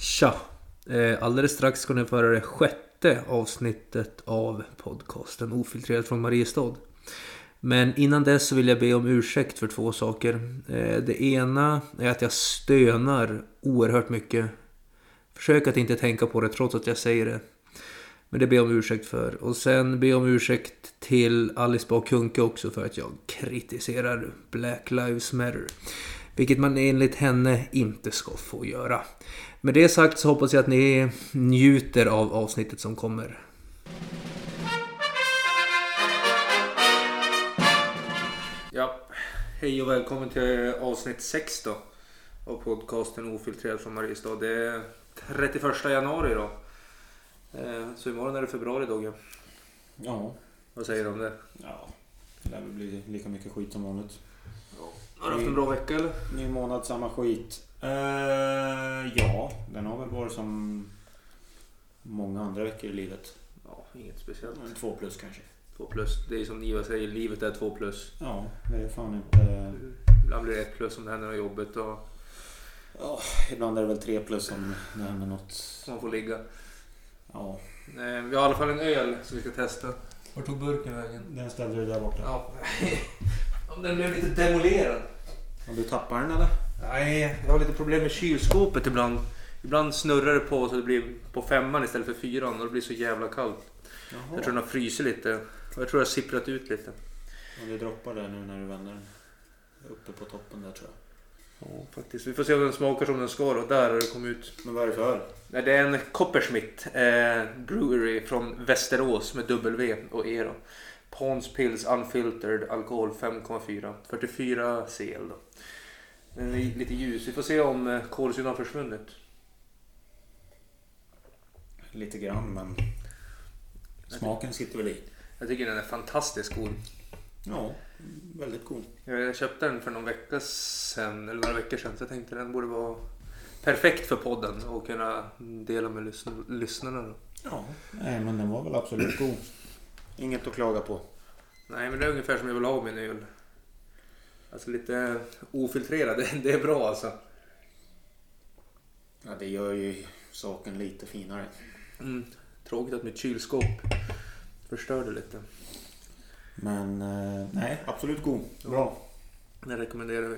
Tja! Eh, alldeles strax ska ni få höra det sjätte avsnittet av podcasten Ofiltrerat från Mariestad. Men innan dess så vill jag be om ursäkt för två saker. Eh, det ena är att jag stönar oerhört mycket. Försök att inte tänka på det trots att jag säger det. Men det ber jag om ursäkt för. Och sen ber jag om ursäkt till Alice Bah Kuhnke också för att jag kritiserar Black Lives Matter. Vilket man enligt henne inte ska få göra. Med det sagt så hoppas jag att ni njuter av avsnittet som kommer. Ja, hej och välkommen till avsnitt 6 då. Av podcasten Ofiltrerad från Mariestad. Det är 31 januari då. Eh, Så imorgon är det februari Dogge. Ja, Vad säger du om det? ja. Det lär väl bli lika mycket skit som vanligt. Har du haft en bra vecka eller? Ny månad, samma skit. Eh, ja, den har väl varit som många andra veckor i livet. Ja, inget speciellt. En två plus kanske. Två plus. Det är som Niva säger, livet är två plus. Ja, det är fan inte... Ibland blir det ett plus om det händer något jobbigt och Ja, ibland är det väl tre plus om det händer något. man får ligga. Ja, Eh, Vi har i alla fall en öl som vi ska testa. Var tog burken vägen? den ställde du där borta. Ja. Om den blev lite demolerad. Har du tappat den eller? Nej, jag har lite problem med kylskåpet ibland. Ibland snurrar det på så det blir på femman istället för fyran och det blir så jävla kallt. Jag tror den har frysit lite. Och jag tror det har sipprat ut lite. Och det droppar där nu när du vänder den. Uppe på toppen där tror jag. Ja, faktiskt. Vi får se om den smakar som den ska då. Där har det kommit ut. Men vad är det för? Nej, Det är en Coppersmith eh, Brewery från Västerås med W och E då. Pons Pills Unfiltered alkohol 5,4. 44 CL då. Den är lite ljus. Vi får se om eh, kolsyran har försvunnit. Lite grann men... Smaken sitter väl i. Jag tycker den är fantastiskt god. Ja, väldigt god. Jag köpte den för någon vecka sedan, eller några veckor sedan. Så jag tänkte den borde vara perfekt för podden och kunna dela med lysn- lyssnarna. Då. Ja, nej men den var väl absolut god. Inget att klaga på. Nej, men det är ungefär som jag vill ha min öl. Alltså lite ofiltrerad, det, är bra alltså. Ja, det gör ju saken lite finare. Mm. Tråkigt att mitt kylskåp förstörde lite. Men eh, nej, absolut god. Bra. Det rekommenderar vi.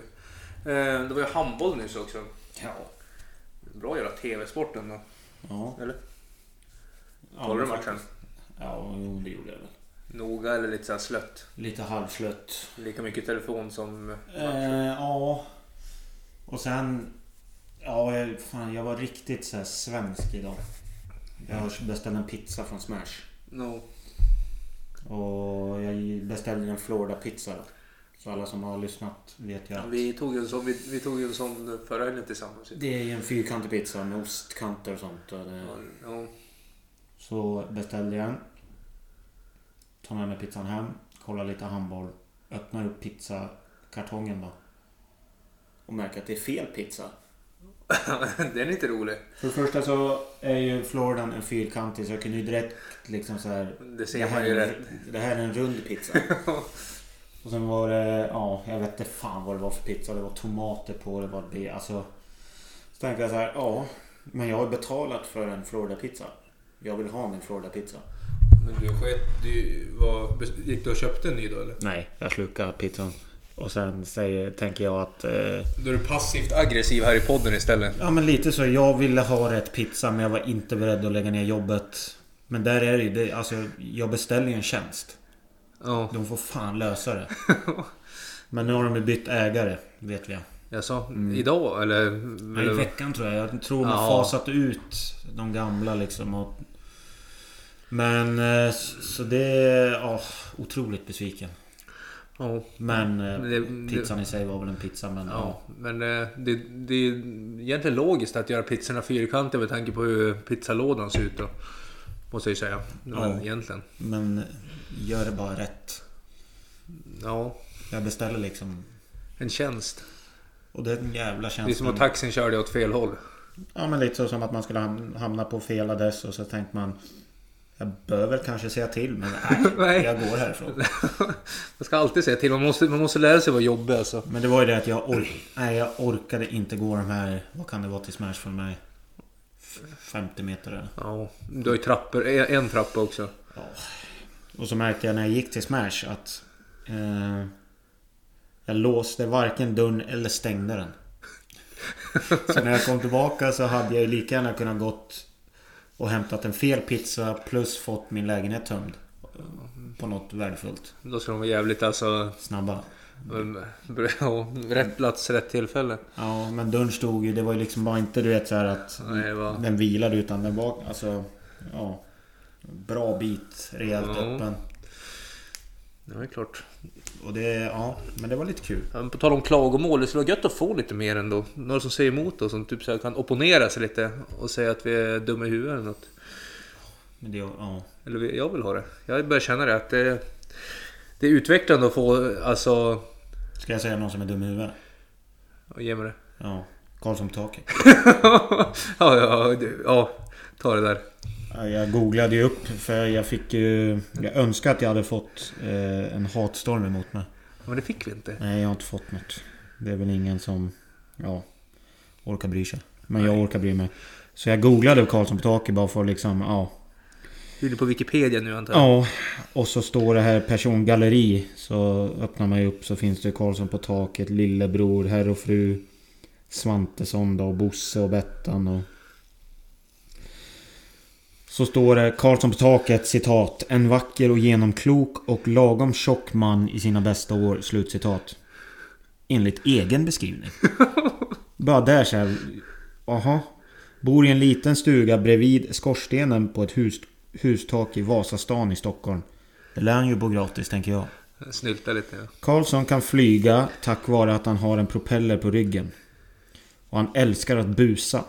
Eh, det var ju handboll nyss också. Ja. Bra att göra TV-sporten då. Ja. Eller? ja Kollar du matchen? Ja, jo, det gjorde jag väl. Noga eller lite så här slött? Lite halvslött. Lika mycket telefon som Eh, ja. Och sen... Ja, jag, fan, jag var riktigt så här svensk idag. Jag beställde en pizza från Smash. No. Och jag beställde en Florida pizza. Då. Så alla som har lyssnat vet ju att Vi tog ju en sån, vi, vi tog ju en sån förra helgen tillsammans. det är ju en fyrkantig pizza med ostkanter och sånt. Och det, Ja, ja. Så beställde jag en. Tar med mig pizzan hem. Kollar lite handboll. Öppnar upp pizzakartongen då. Och märker att det är fel pizza. Den är inte rolig. För det första så är ju Floridan en fyrkantig så jag kunde ju direkt liksom så här. Det ser det, här man ju är, rätt. det här är en rund pizza. och sen var det, ja jag vet inte fan vad det var för pizza. Det var tomater på, det var det. Alltså. Så tänkte jag så här, ja. Men jag har betalat för en Florida pizza. Jag vill ha min Florida pizza. Men du sket, du var, gick du och köpte en ny då eller? Nej, jag slukar pizzan. Och sen säger, tänker jag att... Eh, Då är du passivt aggressiv här i podden istället. ja men lite så. Jag ville ha rätt pizza men jag var inte beredd att lägga ner jobbet. Men där är det ju... Det, alltså, jag beställer ju en tjänst. Ja. De får fan lösa det. Men nu har de ju bytt ägare, vet vi. Jag sa idag eller? Men I veckan tror jag. Jag tror de Ja. har fasat ut de gamla liksom. Och... Men eh, så det är... Ja, otroligt besviken. ja. Men eh, det- pizzan i sig var väl en pizza men ja. Ja, men eh, det, det är egentligen logiskt att göra pizzorna fyrkantiga med tanke på hur pizzalådan ser ut då. Måste jag ju säga. Men Ja. egentligen. Men gör det bara rätt. Ja, Jag beställer liksom... en tjänst. Och det är en jävla Det är som att taxin körde åt fel håll. Ja men lite så som att man skulle ham- hamna på fel adress och så tänkte man... Jag bör väl kanske säga till men nej, Nej. jag går härifrån. Man ska alltid säga till. Man måste, man måste lära sig vara jobbig alltså. Men det var ju det att jag, or- nej, jag orkade inte gå de här... Vad kan det vara till Smash för mig? 50 meter eller? Ja, du har ju trappor, en en trappa också. Ja. Och så märkte jag när jag gick till Smash att... Eh, jag låste varken dörren eller stängde den. så när jag kom tillbaka så hade jag ju lika gärna kunnat gått och hämtat en fel pizza plus fått min lägenhet tömd. På något värdefullt. Då ska de vara jävligt alltså... Snabba. Ja, rätt plats, rätt tillfälle. Ja, men dörren stod ju... Det var ju liksom bara inte du vet så här att Nej, var... den vilade utan den var alltså... Ja. Bra bit, rejält Ja. öppen. Det var klart. Och det... Ja, men det var lite kul. Ja, men På tal om klagomål, det skulle vara gött att få lite mer ändå. Några som säger emot oss, som typ så kan opponera sig lite och säga att vi är dumma i huvudet eller något. Men det... Ja. Eller jag vill ha det. Jag börjar känna det att det, det är utvecklande att få, alltså... Ska jag säga någon som är dum i huvudet? Ge mig det. Ja. Karlsson på taket. ja, ja, ja, ta det där. Ja, Jag googlade ju upp för jag fick ju... Jag önskar att jag hade fått eh, en hatstorm emot mig. Men det fick vi inte. Nej, jag har inte fått något. Det är väl ingen som... Ja... Orkar bry sig. Men jag Nej. orkar bry mig. Så jag googlade Karlsson på taket bara för att liksom... Ja. Du är på Wikipedia nu antar jag? Ja. Och så står det här persongalleri. Så öppnar man ju upp så finns det Karlsson på taket, Lillebror, Herr och Fru. Svantesson då, och Bosse och Bettan och... Så står det Karlsson på taket, citat. En vacker och genomklok och lagom tjock man i sina bästa år, slutcitat. Enligt egen beskrivning. Bara där så här. Aha. Bor i en liten stuga bredvid skorstenen på ett hus, hustak i Vasastan i Stockholm. Det lär han ju bo gratis tänker jag. Snylta lite. Ja. Karlsson kan flyga tack vare att han har en propeller på ryggen. Och han älskar att busa.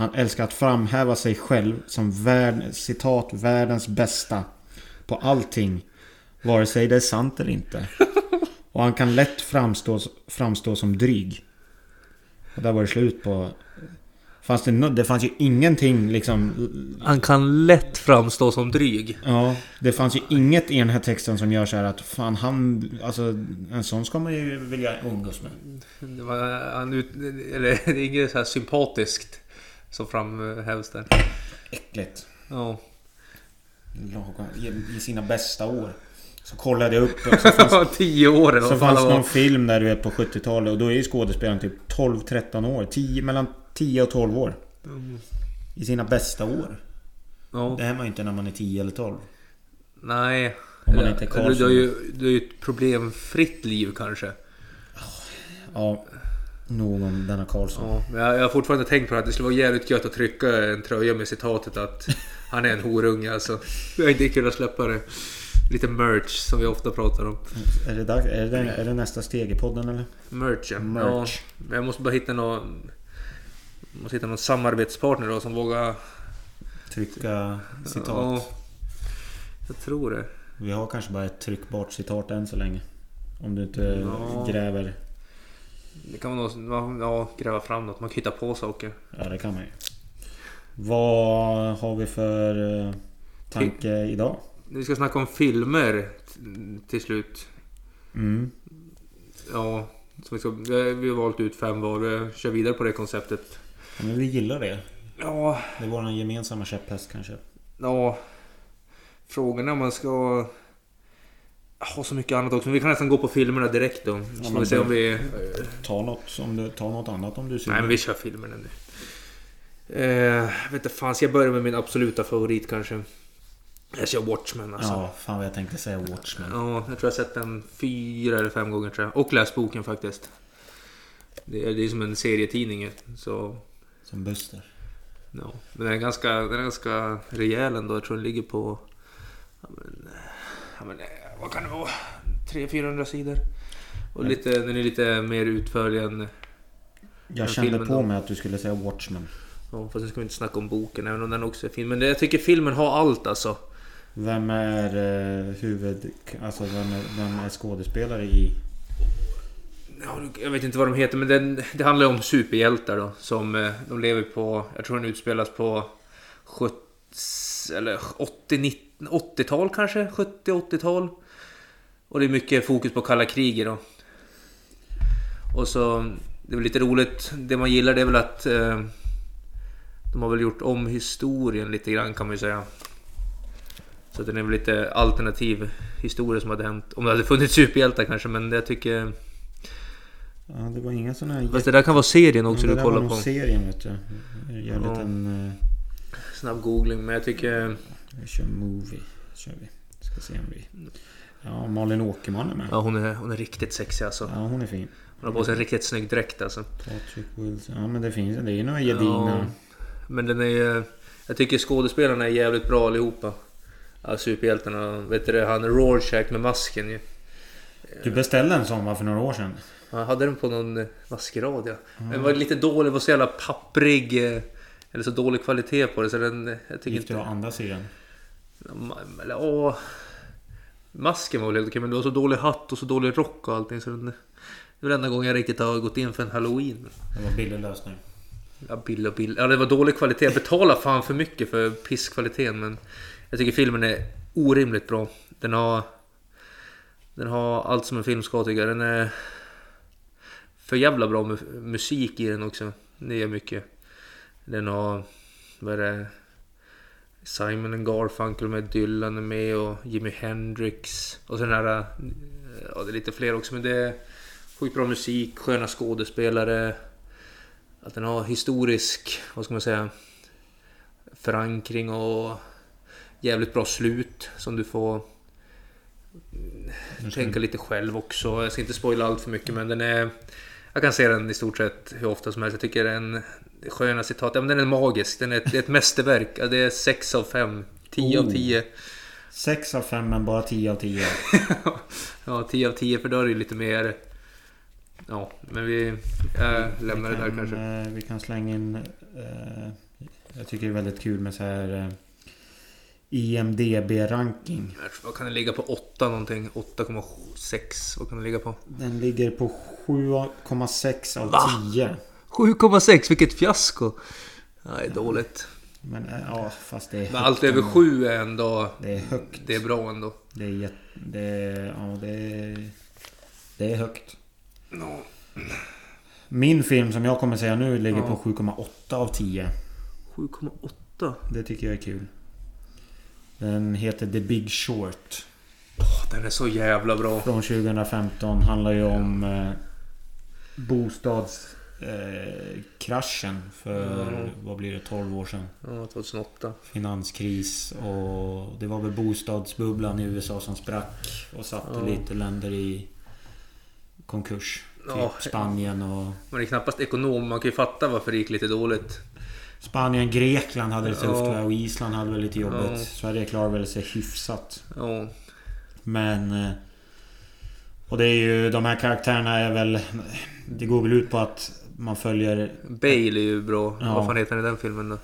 Han älskar att framhäva sig själv som värld, citat, världens bästa. På allting. Vare sig det är sant eller inte. Och han kan lätt framstå, framstå som dryg. Och där var det slut på... Fanns det, no- det fanns ju ingenting liksom... Han kan lätt framstå som dryg. Ja, det fanns ju inget i den här texten som gör så här att fan han... Alltså en sån ska man ju vilja umgås med. Det, var, han ut, eller, det är inget så här sympatiskt som framhävs där. Äckligt. Ja. I, sina bästa år. Så kollade jag upp så fanns, Tio år eller så fanns någon film där du vet på 70-talet och då är ju skådespelaren typ 12-13 år. 10, mellan 10 och 12 år. I sina bästa år. Ja. Det är man ju inte när man är 10 eller 12. Nej. Om man inte är Karlsson. du har ju du har ju ett problemfritt liv kanske. Ja. Nog om denna Karlsson. Ja, men jag, jag har fortfarande tänkt på att det skulle vara jävligt gött att trycka en tröja med citatet att han är en horunge alltså. Jag har inte kunnat släppa det. Lite merch som vi ofta pratar om. Är, det dags, är, det, är det nästa steg i podden eller? Merch ja. Merch. Ja, jag måste bara hitta någon... Måste hitta någon samarbetspartner då som vågar... Trycka citat. Ja, jag tror det. Vi har kanske bara ett tryckbart citat än så länge. Om du inte Ja. gräver. Det kan man ja, gräva fram något. Man kan hitta på saker. Ja, det kan man ju. Vad har vi för eh, tanke idag? Vi ska snacka om filmer till slut. Mm. Ja, så vi, ska, vi har valt ut fem var. Vi kör vidare på det konceptet. Ja, men vi gillar det. Ja, Det är vår gemensamma käpphäst kanske. ja. Frågan är om man ska ha så mycket annat också. Men vi kan nästan gå på filmerna direkt då. Så men vi se om vi... Ta något, om du, ta något annat om du är Nej men vi kör filmerna nu. Eh, vet inte fan, ska jag börja med min absoluta favorit kanske? Jag kör Watchmen alltså. Ja. Ja, fan vad jag tänkte säga Watchmen. jag tror jag har sett den fyra eller fem gånger tror jag. Och läst boken faktiskt. Det är, det är som en serietidning så... Som Buster. Ja. Men den är ganska, den är ganska rejäl ändå. Jag tror den ligger på... Ja, men, ja, men, eh, vad kan det vara? 300-400 sidor. Och lite, den är lite mer utförlig än... Jag Den kände på då? mig att du skulle säga Watchmen. Ja, fast nu ska vi inte snacka om boken, även om den också är fin. Men jag tycker filmen har allt alltså. Vem är eh, huvud... Alltså vem är, vem är skådespelare i... Ja, jag vet inte vad de heter, men den, det handlar om superhjältar då. Som eh, de lever på, jag tror den utspelas på 70, eller 80, 90, 80-tal kanske? 70-80-tal. Och det är mycket fokus på kalla kriget då. Och så, det är väl lite roligt, det man gillar det är väl att... Eh, De har väl gjort om historien lite grann kan man ju säga. Så den är väl lite alternativ historia som hade hänt. Om det hade funnits superhjältar kanske men jag tycker... Ja, det var inga sådana här... Fast det där kan vara serien också ja, du kollar Det på. där var serien vet du. Jag gör en Ja. liten... eh, Snabb googling men jag tycker... Vi kör movie. Kör vi. Ska se om vi... Ja, Malin Åkerman är med. Ja hon är, hon är riktigt sexig alltså. Ja, hon är fin. Hon har på sig en riktigt snygg dräkt alltså. Patrick Wilson. Ja, men det finns Det är ju några gedigna... Ja, men den är... Jag tycker skådespelarna är jävligt bra allihopa. Ja, superhjältarna. Vet du det, han Rorschach med masken ju. Du beställde en sån va, för några år sedan? Han hade den på någon eh, maskerad ja. Den var lite dålig, var så jävla papprig. eh, Eller så dålig kvalitet på det så den... eh, Jag tycker Gick du inte... andra sidan? Ma- Eller åh... Masken var väl helt okej men det var så dålig hatt och så dålig rock och allting så. Det var enda gången jag riktigt har gått in för en halloween. Det var billig lösning. Ja, bill och bill. Ja, det var dålig kvalitet. Jag betalade fan för mycket för pisskvaliteten men... Jag tycker filmen är orimligt bra. Den har... Den har allt som en film ska tycka. Den är... För jävla bra mu- musik i den också. Det är mycket. Den har... Vad är det? Simon and Garfunkel med Dylan är med och Jimi Hendrix. Och sen den här... Ja, det är lite fler också men det är sjukt bra musik, sköna skådespelare. Att den har historisk, vad ska man säga, förankring och jävligt bra slut som du får ska tänka lite själv också. Jag ska inte spoila allt för mycket men den är... Jag kan se den i stort sett hur ofta som helst. Jag tycker den sköna citat. Ja, men den är magisk. Den är ett, det är ett mästerverk. Ja, Det är 6 av 5. 10 av Oh. 10. 6 av 5 men bara 10 av 10. Ja, 10 av 10 för då är det lite mer... Ja, men vi... Jag lämnar det där vi kan, kanske. eh, Vi kan slänga in... eh, jag tycker det är väldigt kul med så här... eh, IMDB-ranking. Vad kan den ligga på? 8 någonting? 8,6? Vad kan den ligga på? Den ligger på 7,6 av Va? 10. 7,6 vilket fiasko! Nej, dåligt. Men eh, ja, fast det är högt. Men allt över ändå. 7 är ändå... Det är högt. Det är bra ändå. Det är jätte... Det är... Ja, det är... Det är högt. No. Min film som jag kommer säga nu ligger Ja. på 7,8 av 10. 7,8? Det tycker jag är kul. Den heter The Big Short. Åh, den är så jävla bra. Från 2015. Handlar ju om eh, bostadskraschen eh, för, Mm. vad blir det, 12 år sedan. Ja, 2008. Finanskris och det var väl bostadsbubblan i USA som sprack och satte Ja. lite länder i konkurs. Typ Ja. Spanien och... Man är knappast ekonom. Man kan ju fatta varför det gick lite dåligt. Spanien, Grekland hade det tufft Ja. och Island hade väl lite jobbigt. Ja. Sverige klarade väl sig hyfsat. Ja, Men... eh, Och det är ju... De här karaktärerna är väl... Det går väl ut på att man följer Bale är ju bra. Ja. Vad fan heter han i den filmen då?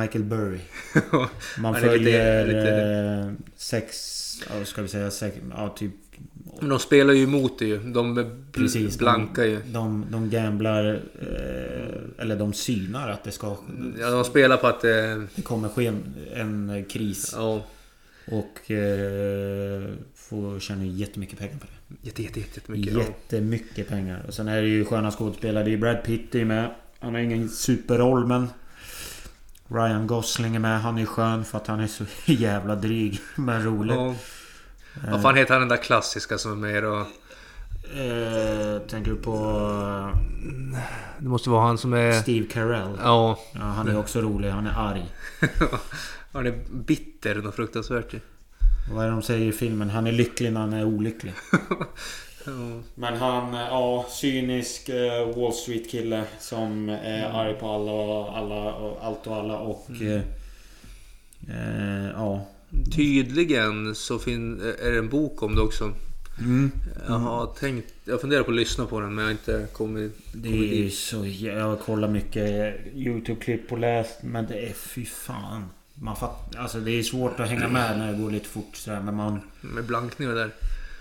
Michael Burry. Man är lite- följer lite- eh, sex... Ska vi säga sex... Ja, typ... Men de spelar ju emot det ju. De är bl- Precis. blanka ju. De, de gamblar... Eh, eller de synar att det ska... Ja, de spelar på att det... Det kommer ske en, en kris. Ja, Och eh, får tjäna jättemycket pengar på det. jätte, jätte, jätte, jättemycket. Ja. Jättemycket pengar. Och sen är det ju sköna skådespelare. Det är Brad Pitt är med. Han har ingen superroll men... Ryan Gosling är med. Han är skön för att han är så jävla dryg. Men rolig. Ja. Vad fan heter han den där klassiska som är med då? Eh, tänker du på Det måste vara han som är... eh, Steve Carell? Ja, Ja, han är också rolig. Han är arg. han är bitter och fruktansvärt ju. Vad är det de säger i filmen? Han är lycklig när han är olycklig. Ja. Men han, ja, cynisk eh, Wall Street kille som är arg på alla och alla och allt och alla och... Eh, eh, ja. Tydligen så fin- är det en bok om det också. Mm. Jag har tänkt... Jag funderar på att lyssna på den men jag har inte kommit... Det kommit dit. så... Jag har kollat mycket YouTube-klipp och läst men det är fy fan. Man fatt, alltså det är svårt att hänga med när det går lite fort sådär men man... Med blankningar där.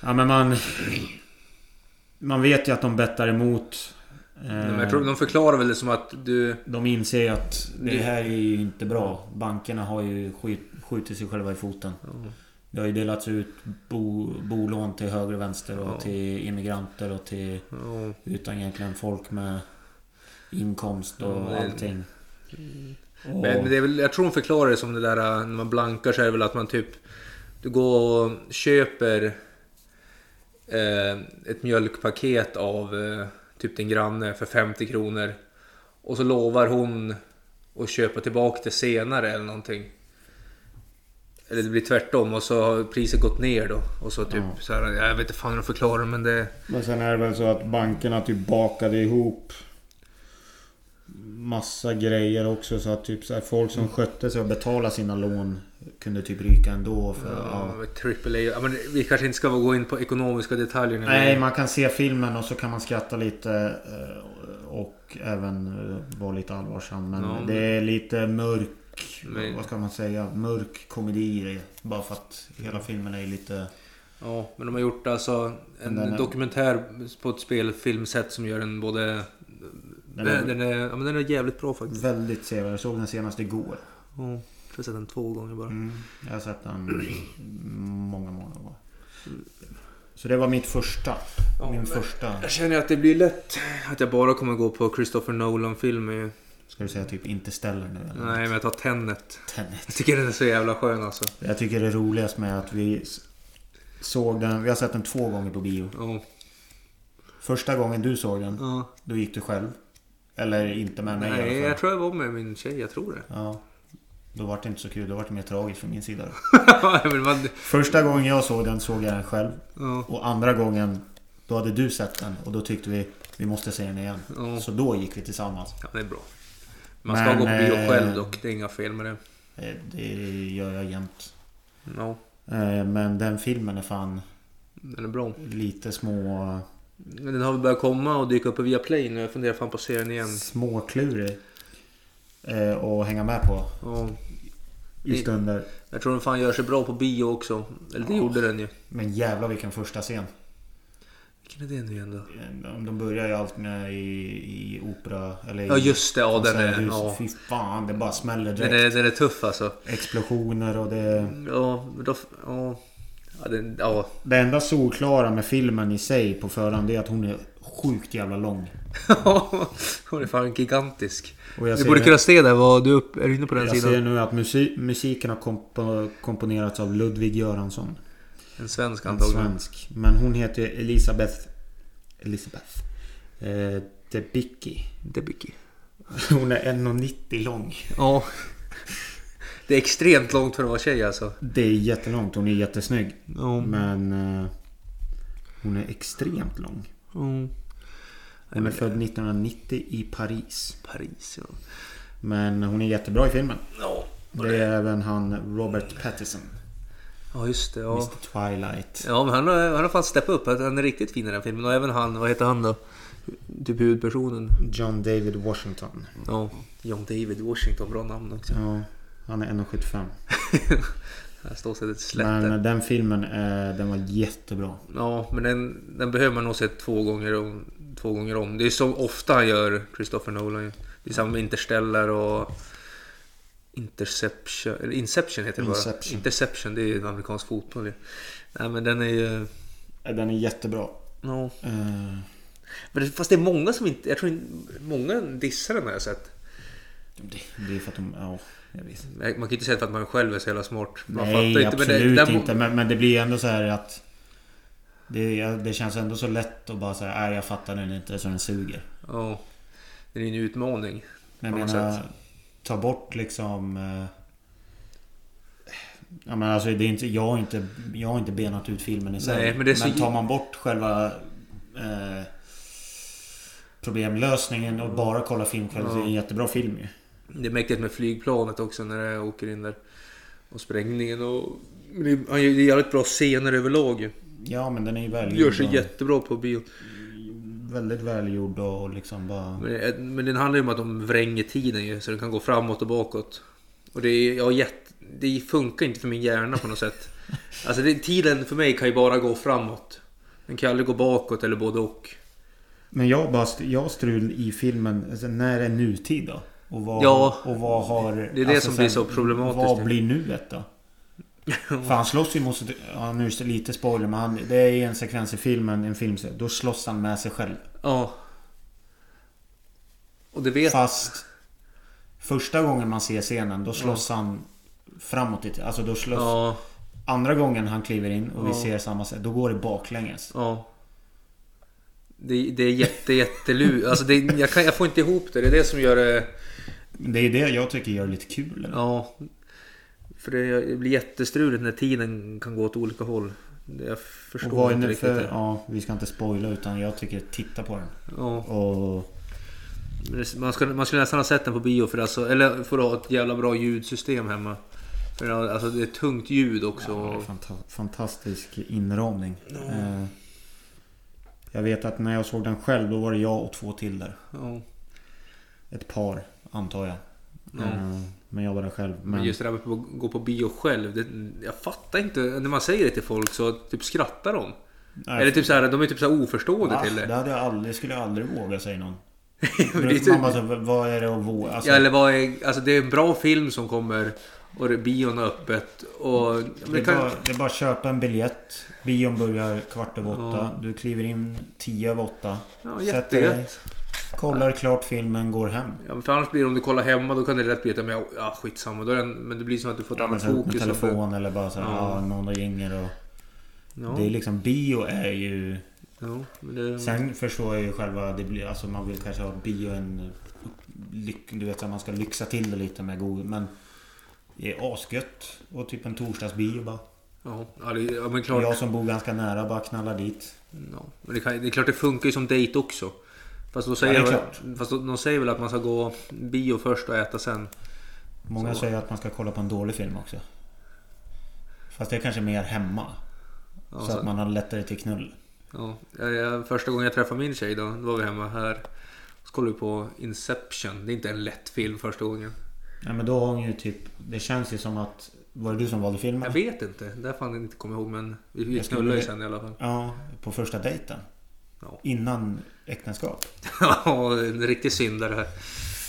Ja men man... Man vet ju att de bettar emot. Eh, jag tror de förklarar väl det som att du... De inser ju att det här är ju inte bra. Bankerna har ju skjut, skjutit sig själva i foten. Ja. Det har ju delats ut bo, bolån till höger och vänster och Ja. till immigranter och till... Ja, Utan egentligen folk med inkomst och Ja, är- allting. Och- Men det är väl, jag tror de förklarar det som det där när man blankar så är det väl att man typ... Du går och köper eh, ett mjölkpaket av eh, typ din granne för 50 kronor. Och så lovar hon att köpa tillbaka det senare eller någonting. Eller det blir tvärtom och så har priset gått ner då. Och så typ så här, jag vet inte fan hur de förklarar men det... Men sen är det väl så att bankerna typ bakade ihop massa grejer också så att typ så här, folk som skötte sig och betalade sina lån kunde typ ryka ändå. För, ja. Ja, triple A. Ja, men vi kanske inte ska gå in på ekonomiska detaljer. vi- Nej, man kan se filmen och så kan man skratta lite eh, och även vara lite allvarsam. Men Ja, men- det är lite mörk, Men- vad ska man säga, mörk komedi. Bara för att hela filmen är lite... Ja, men de har gjort alltså en är- dokumentär på ett spelfilmsätt som gör den både... Den Den är- är, ja, men den är jävligt bra faktiskt. Väldigt sevärd. Jag såg den senast igår. Ja, jag har sett den två gånger bara. Mm, jag har sett den många, många gånger. Så det var mitt första. Ja, Min första. Jag känner att det blir lätt att jag bara kommer gå på Christopher Nolan-filmer. Ska du säga typ Interstellar nu eller? Nej, men jag tar Tenet. Tenet. Jag tycker den är så jävla skön alltså. Jag tycker det är roligast med att vi såg den. Vi har sett den två gånger på bio. Ja. Första gången du såg den, ja. då gick du själv. Eller inte med mig Nej, jag tror jag var med min tjej. Jag tror det. Ja. Då var det inte så kul. Då var det mer tragiskt från min sida. man, Första gången jag såg den såg jag den själv. ja. Och andra gången, då hade du sett den. Och då tyckte vi, vi måste se den igen. Så då gick vi tillsammans. ja, det är bra. Man ska Men, gå på bio eh, själv dock. Det är inga fel med det. Eh, Det gör jag jämt. Ja, Eh, Men den filmen är fan den är bra. lite små... Den har väl börjat komma och dyka upp via Play nu. Jag funderar fan på att se den igen. Småklurig. Att hänga med på Ja, i stunder. jag tror den fan gör sig bra på bio också. Eller det Ja. gjorde den ju. Men jävlar vilken första scen. Vilken är det nu igen då? De börjar ju allt med i, i opera. Eller Ja just det, ja den är... Ja. Fy fan, det bara smäller Den direkt. är, den är tuff alltså. Explosioner och det... Ja, men då... Ja. Ja, den, ja. Det enda solklara med filmen i sig på förhand det är att hon är sjukt jävla lång. Hon är fan gigantisk. Jag Du borde kunna se det. Vad du upp, är du inne på den jag sidan? ser nu att musik, musiken har kompo, komponerats av Ludvig Göransson. En svensk En antagligen. svensk. Men hon heter Elisabeth... Elisabeth. Eh, Debicki. Debicki. Hon är 1,90 lång. Ja. Det är extremt långt för att vara tjej alltså. Det är jättelångt. Hon är jättesnygg. Ja. Men... Eh, hon är extremt lång. Mm. Hon är född 1990 i Paris. Paris ja. Men hon är jättebra i filmen. Ja. Det är även han Robert Pattinson. Ja just det. Ja. Mr Twilight. Ja men han har, han har fan steppat upp. Han är riktigt fin i den filmen. Och även han, vad heter han då? Typ huvudpersonen. John David Washington. Ja. John David Washington, bra namn också. Ja, han är 1,75. Här står sig ett. Men den filmen är, den var jättebra. Ja, men den, den behöver man nog se två gånger, om, två gånger om. Det är så ofta han gör Christopher Nolan. Det är samma med Interstellar och Interception. Eller Inception heter det bara. Inception. Interception, det är ju en amerikansk fotboll ju. Nej men den är ju... Den är jättebra. Ja. Eh, Men det, fast det är många som inte... Jag tror inte, många dissar den har jag sett. det, det är för att de... Ja, jag vet. Man kan ju inte säga för att man själv är så jävla smart. Man Nej, men absolut det- den- inte. Men, men det blir ändå så här att... Det, det känns ändå så lätt att bara säga nej jag fattar den inte så den suger. Ja. Det är en utmaning. Men jag menar, sätt. Ta bort liksom... Eh, ja, men alltså, det är inte, jag, har inte, jag har inte benat ut filmen i sig. Nej, men så- tar man bort själva eh, problemlösningen och bara kollar filmkvalitet. Det är en jättebra film ju. Det är mäktigt med flygplanet också när det åker in där. Och sprängningen och... men Det är, jävligt bra scener överlag ju. Ja men den är ju välgjord. Gör sig och jättebra på bio. Väldigt välgjord och liksom bara... Men, men den handlar ju om att de vränger tiden ju. Så den kan gå framåt och bakåt. Och det, är, ja, jätte, det funkar inte för min hjärna på något sätt. Alltså det, tiden för mig kan ju bara gå framåt. Den kan ju aldrig gå bakåt eller både och. Men jag bara jag strul i filmen. Alltså, när är nutid då? Och vad, Ja, och vad har... det är det som blir så problematiskt. Vad blir nuet då? För han slåss ju mot... Ja, nu är det lite spoiler men han, det är en sekvens i filmen, en film, då slåss han med sig själv. Ja. Och det vet... Fast... Första gången man ser scenen då slåss han framåt lite. Alltså då slåss... Ja, Andra gången han kliver in och vi Ja. ser samma sätt. Då går det baklänges. ja. Det, det är jätte, jättelu... Alltså det, jag, kan, jag får inte ihop det. Det är det som gör det... Det är det jag tycker gör det lite kul. eller? Ja. För det, blir jättestruligt när tiden kan gå åt olika håll. Jag Och förstår vad är inte riktigt för... Ja, vi ska inte spoila utan jag tycker titta på den. Ja. Och... Man, ska, man skulle nästan ha sett den på bio för, alltså, eller för att ha ett jävla bra ljudsystem hemma. För det- alltså det är tungt ljud också. Ja, fanta- fantastisk inramning. Eh, jag vet att när jag såg den själv då var det jag och två till där. Ja. Ett par antar jag. Ja. Men jag var där själv. Men Men just det där med att gå på bio själv. Det, jag fattar inte. När man säger det till folk så typ skrattar de. Nej, Eller typ så här, de är typ så här oförstående va? till det. Det, hade jag aldrig, det skulle jag aldrig våga säga någon. Men det är typ- bara så, vad är det att våga? Alltså, Ja, eller vad är, alltså det är en bra film som kommer och det- bion är öppet. Och, det, är kan, bara, det är bara att köpa en biljett. Bion börjar kvart över åtta. Du kliver in tio över åtta. ja, dig, jättegött. Kollar klart filmen, går hem. Ja, för annars blir det om du kollar hemma då kan det lätt bli att men, ja, skitsamma. Då är den, men det blir som att du får ett Ja, annat upp med fokus. telefon eller bara så här, Ja. ja. någon ringer och... Ja, Det är liksom, bio är ju... ja, det, Sen förstår jag ju själva, det blir, alltså man vill kanske ha bio en... Du vet att man ska lyxa till det lite med god... Men... Det är asgött. Och typ en torsdagsbio bara. ja, det, ja, men klart. jag som bor ganska nära bara knallar dit. Ja, men det, kan, det är klart det funkar ju som dejt också. Fast, då Ja, säger är väl- klart. fast de, de säger väl att man ska gå bio först och äta sen. Många Så. säger att man ska kolla på en dålig film också. Fast det är kanske mer hemma. Ja, så, att man har lättare till knull. ja, jag, första gången jag träffade min tjej då, då var vi hemma här. Så kollade vi på Inception. Det är inte en lätt film första gången. Ja men då har hon ju typ... Det känns ju som att... Var det du som valde filmen? Jag vet inte. Det fan jag inte kommer ihåg men vi, knullade ju sen i alla fall. Ja, på första dejten. Ja. Innan äktenskap. Ja, en riktig syndare.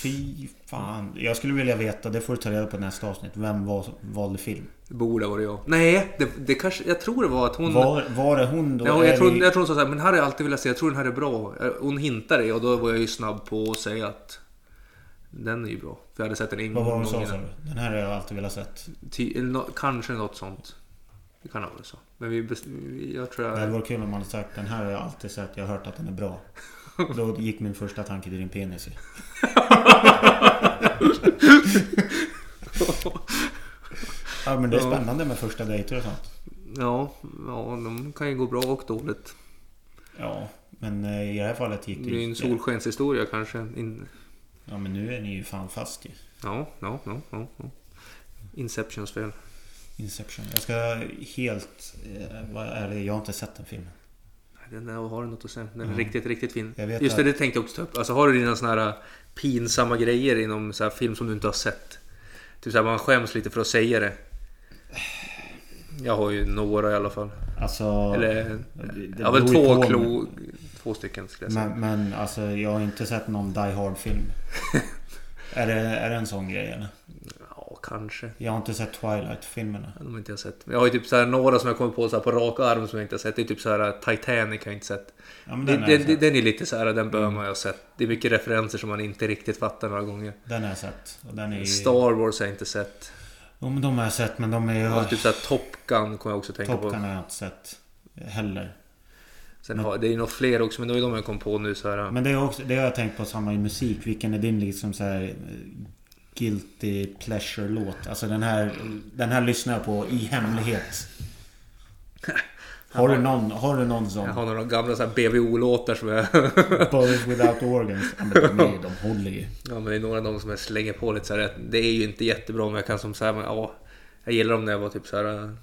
Fy fan. Jag skulle vilja veta, det får du ta reda på i nästa avsnitt. Vem var, valde film? Det borde ha varit jag. Nej, det, det kanske... Jag tror det var att hon... Var, var det hon då? Ja, jag, tror, det- jag tror hon sa såhär, men här har jag alltid velat se, jag tror den här är bra. Hon hintade det och då var jag ju snabb på att säga att den är ju bra. För jag hade sett den en Vad var hon gång sa? Den här har jag alltid velat sett. Ty, nå- kanske något sånt. Det kan ha varit så. Men vi, jag tror Det hade jag... varit kul om man hade sagt den här har jag alltid sett. Jag har hört att den är bra. Då gick min första tanke till din penis ju. Ja men det är spännande med första dejter och sånt. Ja, ja, de kan ju gå bra och dåligt. Ja, men eh, i det här fallet gick Det är ju en inte. solskenshistoria kanske. In, Ja men nu är ni ju fan fast ju. ja, ja, ja, ja, ja. Inceptions fel. Inception. Jag ska helt... Eh, vad är det? Jag har inte sett den filmen. Nej, Den där har du något att säga. Den är Ja. riktigt, riktigt fin. Mm. Just det, att- det tänkte jag också ta upp. Alltså har du dina såna här pinsamma grejer inom så här film som du inte har sett? Typ såhär man skäms lite för att säga det. Jag har ju några i alla fall. Alltså... Eller... det- har väl två klo... Två stycken skulle jag säga. Men, men alltså jag har inte sett någon Die Hard-film. är, det, är det en sån grej eller? Kanske. Jag har inte sett Twilight-filmerna. De har inte jag sett. Jag har ju typ så här några som jag kommer på så på rak arm som jag inte har sett. Det är typ så här Titanic har jag inte sett. Ja, men Den, den, den, sett. den är lite så här, den bör man ju ha sett. Det är mycket referenser som man inte riktigt fattar några gånger. den har jag sett. Är. Star Wars har jag inte sett. Jo men de har jag sett men de är ju... Ja, typ såhär Top Gun kommer jag också tänka Top på. Gun har jag inte sett. Heller. Sen har, det är nog fler också men det är de jag kom på nu så här. Men det är också, det har jag tänkt på samma i musik. Vilken är din liksom så här eh, Guilty pleasure-låt? Alltså den här, den här lyssnar jag på i hemlighet. Har du någon, har du någon sån? Jag har några gamla så här BVO-låtar som jag... Bodies without organs. Ja, men de, är, de håller ju. ja men det är några av dem som jag slänger på lite så här. Det är ju inte jättebra men jag kan som så här, men ja. Jag gillar dem när jag var typ så här.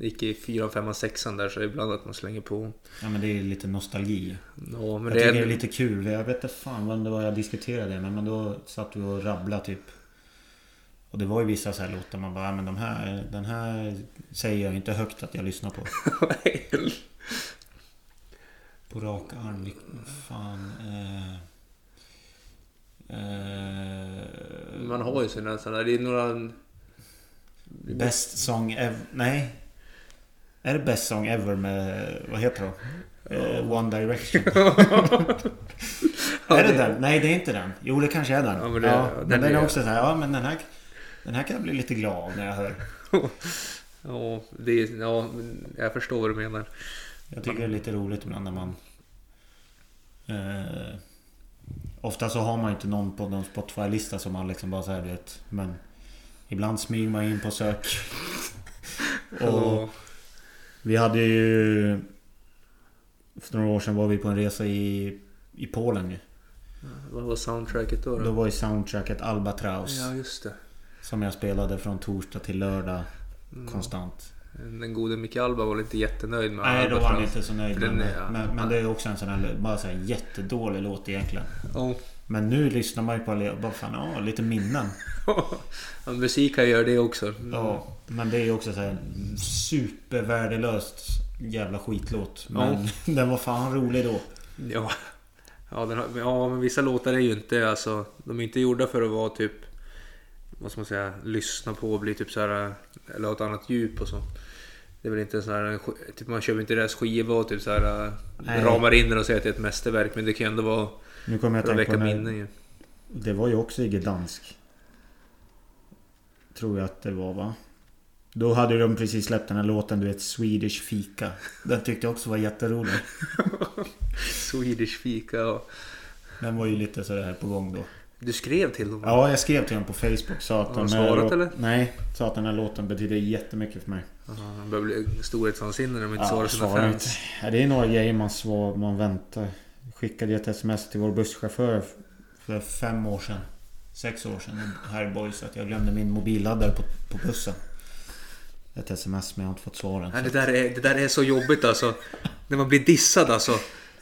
Gick i 4, 5, 6 där så ibland att man slänger på. Ja men det är lite nostalgi. Ja men Jag det tycker det är... är lite kul. Jag vet inte fan vad det var jag diskuterade med. Men då satt vi och rabblade typ. Och det var ju vissa så här låtar man bara, "Ja, men de här, den här säger jag inte högt att jag lyssnar på. På rak arm, fan. Eh, eh, Man har ju sina sådana. Det är några... Best song ever. Nej. Är det Best song ever med, vad heter de? Eh, One Direction. är det den? Nej, det är inte den. Jo, det kanske är den. Ja, men det- ja, den men den är- är också så här, ja men den här... Den här kan jag bli lite glad när jag hör. Ja, det, ja, jag förstår vad du menar. Jag tycker det är lite roligt ibland när man... Eh, ofta så har man inte någon på någon Spotify-lista som man liksom bara säger vet. Men ibland smyger man in på sök. Och vi hade ju... För några år sedan var vi på en resa i, i Polen ju. vad var soundtracket då? Då då? var ju soundtracket Albatraus. Ja, just det. Som jag spelade från torsdag till lördag Mm. konstant. Den gode Micke Alba var inte jättenöjd med Nej, då var han inte så nöjd med Den ja. Men, men det är också en sån här, bara så här jättedålig låt egentligen. Ja. Men nu lyssnar man ju på bara fan, ja, lite minnen. ja, musik kan göra det också. Ja, men det är ju också så här supervärdelöst jävla skitlåt. Men den var fan rolig då. Ja. Ja, har, ja, men vissa låtar är ju inte alltså... De är inte gjorda för att vara typ... Vad ska man säga? Lyssna på och bli typ så här... Eller ha ett annat djup och så. Det är väl inte en sån här... Typ man köper inte deras skiva och typ så här... Nej. Ramar in den och säger att det är ett mästerverk. Men det kan ju ändå vara... Nu kommer jag att tänka på minnen ju. Det var ju också i Gdansk. Tror jag att det var va? Då hade de precis släppt den här låten du vet Swedish Fika. Den tyckte jag också var jätterolig. Swedish fika ja. Den var ju lite sådär på gång då. Du skrev till dem? Ja, jag skrev till honom på Facebook. Sa att Har han svarat, låt- eller? Nej, sa att den här låten betyder jättemycket för mig. Ja, Han börjar bli storhetsvansinnig när de inte svarar sina fans. inte. Ja, det är några grejer man svar, man väntar. Skickade ett sms till vår busschaufför för fem år sedan. Sex år sedan här i Boys att jag glömde min mobilladdare på, på bussen. Ett sms men jag har inte fått svaren. Nej, det, där är, det där är så jobbigt alltså. När man blir dissad alltså.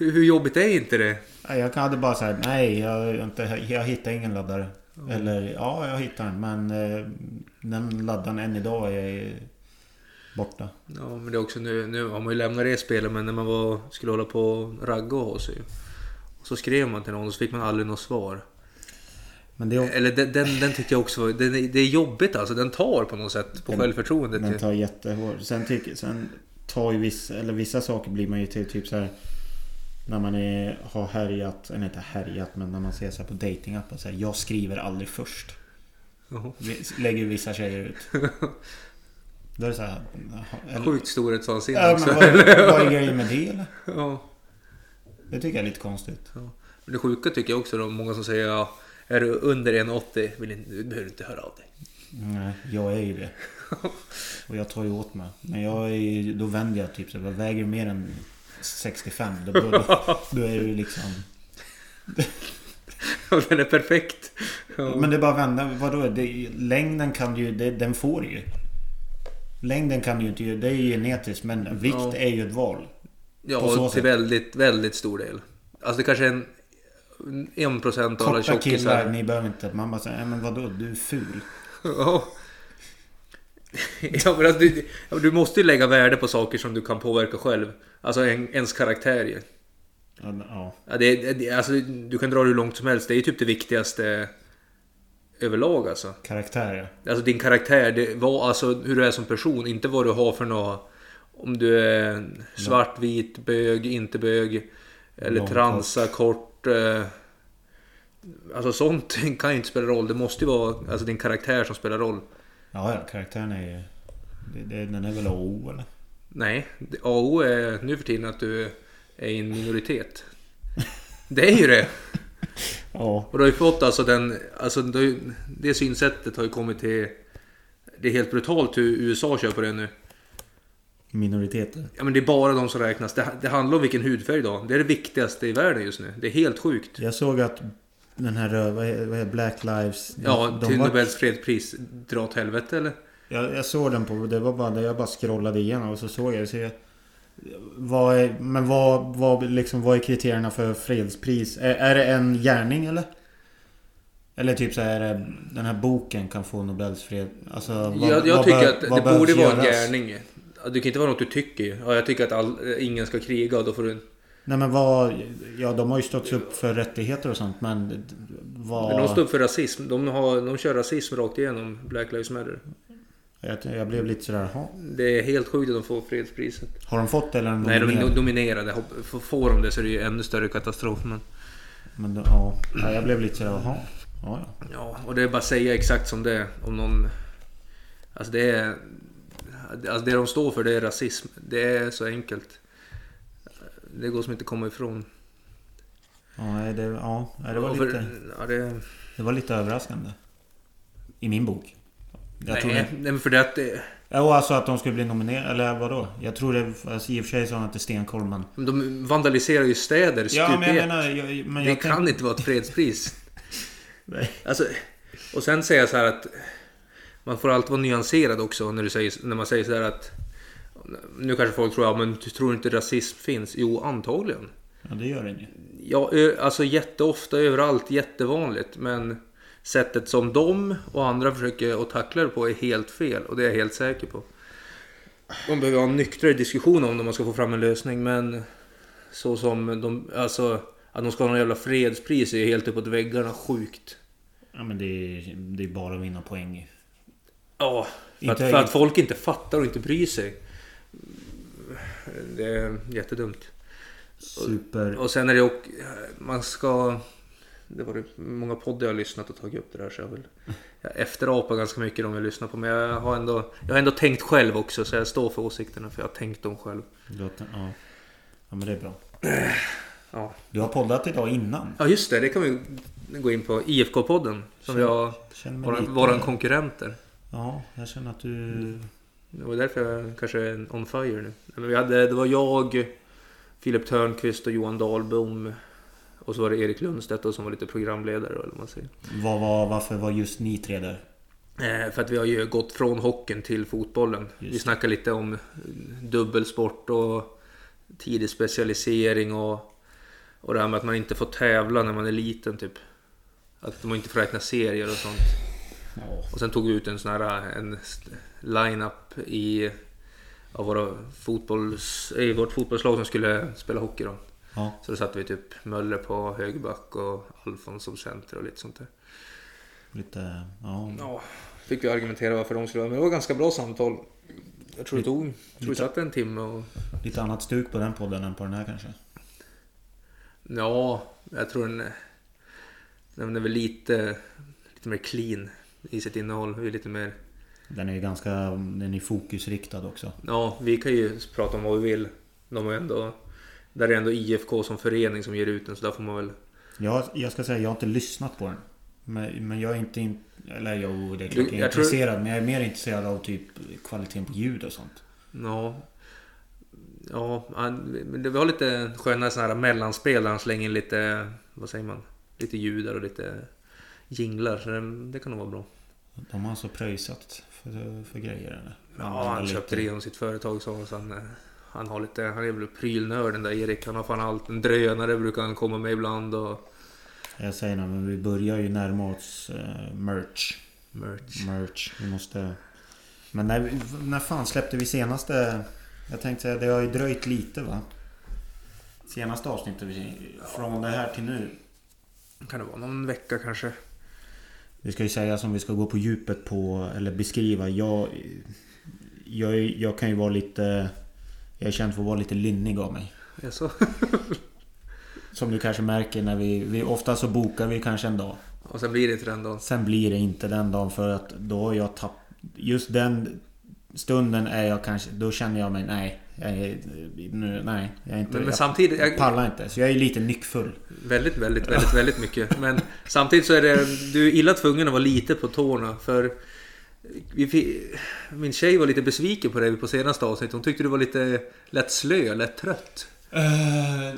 Hur, hur jobbigt är inte det? Ja, Jag hade bara säga nej, jag, inte, jag hittar ingen laddare. Eller ja, jag hittar den men eh, den laddaren än idag är borta. Ja, men det är också nu, nu har man ju lämnat det spelet, men när man var, skulle hålla på och ragga hos sig. Och så skrev man till någon och så fick man aldrig något svar. Men det är, Eller den, den, den tyckte jag också var- den, det är jobbigt alltså. Den tar på något sätt på Den- självförtroendet. Den tar jättehårt. Sen, tycker, sen tar ju vissa, eller vissa saker blir man ju till typ så här När man är, har härjat, eller inte härjat men när man ser så på datingappen så här, Jag skriver aldrig först. Vi- Lägger vissa tjejer ut. Då är det så här. eller- Sjukt storhetsvansinne Ja, också. vad, vad är grejen med det eller? Ja. Det tycker jag är lite konstigt. Men det sjuka tycker jag också då, många som säger ja, är du under 1,80 vill inte, du behöver inte höra av dig. Nej, jag är ju det. Och jag tar ju åt mig. Men jag är då vänder jag typ så jag väger mer än 65. Då, då, då är ju liksom... Den är perfekt. Ja. Men det är bara att vända. Vadå? Det, längden kan du ju... Det, den får du ju. Längden kan du ju inte. Det är ju genetiskt. Men vikt Ja. är ju ett val. Ja, till sätt. väldigt, väldigt stor del. Alltså det kanske är en, en procent av alla Korta killar, tjockisar. ni behöver inte... Man bara säger, "Nej, men vadå? Du är ful. Ja. Ja, men alltså, du, du måste ju lägga värde på saker som du kan påverka själv. Alltså en, ens karaktär ju. Ja, ja. Ja, det, det, alltså, du kan dra det hur långt som helst. Det är ju typ det viktigaste överlag alltså. Karaktär ja. Alltså din karaktär, det var alltså hur du är som person, inte vad du har för något... Om du är svart, vit, bög, inte bög. Eller Lång, transa, kort. eh, Alltså sånt kan ju inte spela roll. Det måste ju vara alltså, din karaktär som spelar roll. Ja, ja. Karaktären är ju... Det, det, den är väl AO eller? Nej, det- AO är nu för tiden att du är i en minoritet. Det är ju det. Ja. Och du har ju fått alltså den... Alltså det, har det synsättet har ju kommit till... Det är helt brutalt hur USA kör på det nu. Minoriteter. Ja men det är bara de som räknas. Det, det handlar om vilken hudfärg då. Det är det viktigaste i världen just nu. Det är helt sjukt. Jag såg att den här vad är, Black Lives... Ja, de till var- Nobels fredspris. Dra åt helvete eller? Jag, jag såg den på... Det var bara... Jag bara scrollade igenom och så såg jag. Så jag vad är, men vad, vad, liksom, vad är kriterierna för fredspris? Är, är det en gärning eller? Eller typ så här, är det- den här boken kan få Nobels fred... Alltså, vad, jag jag vad tycker bör- att vad det borde vara en göras? gärning. Det kan inte vara något du tycker. Ja, jag tycker att all, ingen ska kriga och då får du... Nej men vad... Ja de har ju stått upp för rättigheter och sånt men... Vad... Men de står upp för rasism. De, har, de kör rasism rakt igenom Black Lives Matter. jag, jag blev lite sådär, jaha. Det är helt sjukt att de får fredspriset. Har de fått det eller de Nej, de är nominerade? Får de det så är det ju ännu större katastrof. Men... Men då, ja, ja, jag blev lite sådär, jaha. Ja, ja. Ja, och det är bara att säga exakt som det är. Om någon... Alltså det är... Alltså det de står för det är rasism. Det är så enkelt. Det går som inte att komma ifrån. Ja, det, ja, det var för- lite... Ja, det... Det var lite överraskande. I min bok. Jag Nej, trodde... nej, men för det att det... Ja, alltså att de skulle bli nominerade, eller vadå? Jag tror det... Alltså, I och för sig sa han att det är stenkoll men... De vandaliserar ju städer Ja, men jag stup i ett. menar... Jag, men Det jag kan tänk- inte vara ett fredspris. Nej. Alltså, och sen säger jag så här att man får alltid vara nyanserad också när, du säger, när man säger så här att nu kanske folk tror, ja men du tror inte rasism finns? Jo, antagligen. Ja, det gör den ju. Ja, alltså jätteofta överallt, jättevanligt. Men sättet som de och andra försöker att tackla det på är helt fel. Och det är jag helt säker på. De behöver ha en nyktrare diskussion om det om man ska få fram en lösning. Men så som de, alltså att de ska ha någon jävla fredspris är helt uppåt väggarna sjukt. Ja, men det är, det är bara att vinna poäng. Ja, för, att, för att folk inte fattar och inte bryr sig. Det är jättedumt. Super... Och sen är det också, man ska... Det var många poddar jag har lyssnat och tagit upp det där så jag vill... Jag efterapar ganska mycket de jag lyssnar på men jag har ändå... Jag har ändå tänkt själv också så jag står för åsikterna för jag har tänkt dem själv. Låter, ja. ja, men det är bra. Ja, Du har poddat idag innan. ja just det, det kan vi gå in på. IFK-podden som vi har... Känner Våran, lite... våran konkurrenter. Ja, jag känner att du... Det var därför jag kanske är on fire nu. Men vi hade, det var jag, Filip Törnqvist och Johan Dahlbom. Och så var det Erik Lundstedt då, som var lite programledare eller vad man säger. Vad var, varför var just ni tre där? Eh, för att vi har ju gått från hockeyn till fotbollen. Vi Just. snackar lite om dubbelsport och tidig specialisering och, och det här med att man inte får tävla när man är liten typ. Att man inte får räkna serier och sånt. Och sen tog vi ut en sån här en line-up i av våra fotbolls, i vårt fotbollslag som skulle spela hockey då. Ja, Så då satte vi typ Möller på högerback och Alfons som center och lite sånt där. lite... Ja. Ja, fick vi argumentera varför de skulle vara med. Det var ganska bra samtal. Jag tror det tog, jag tror vi satt en timme och... Lite annat stuk på den podden än på den här kanske. Ja, jag tror den, den är väl lite, lite mer clean i sitt innehåll. Vi är lite mer... Den är ju ganska... Den är fokusriktad också. Ja, vi kan ju prata om vad vi vill. De är ändå... Där är ändå IFK som förening som ger ut den så där får man väl... Jag, jag ska säga, jag har inte lyssnat på den. Men, men jag är inte... In, eller jo, det är klart jag är jag tror- intresserad. Men jag är mer intresserad av typ kvaliteten på ljud och sånt. Ja... Ja, det var lite sköna sådana här mellanspel där han slänger in lite... Vad säger man? Lite ljud och lite jinglar. Så det, det kan nog vara bra. De har alltså pröjsat för, för grejer eller? Ja, han köpte det genom sitt företag så han, eh, han har lite, han är väl prylnörd den där Erik. Han har fan allt. En drönare brukar han komma med ibland och Jag säger det, men vi börjar ju närma oss eh, merch. merch. Merch. Vi måste... Men när, när fan släppte vi senaste... Jag tänkte säga, det har ju dröjt lite va? Senaste avsnittet vi- från det här till nu. Kan det vara någon vecka kanske? Vi ska ju säga som vi ska gå på djupet på, eller beskriva. Jag, jag, jag kan ju vara lite... Jag är känd för att vara lite lynnig av mig. Jaså? Som du kanske märker när vi... vi ofta så bokar vi kanske en dag. Och sen blir det inte den dagen. Sen blir det inte den dagen för att då har jag tappat... Just den stunden är jag kanske... Då känner jag mig, nej. Jag är, nu, nej, jag är inte... Men, men jag samtidigt, jag, pallar inte. Så jag är lite nyckfull. väldigt, väldigt, väldigt, väldigt mycket. Men samtidigt så är det, du är illa tvungen att vara lite på tårna. För vi, min tjej var lite besviken på dig på senaste avsnittet. Hon tyckte du var lite lätt slö, lätt trött.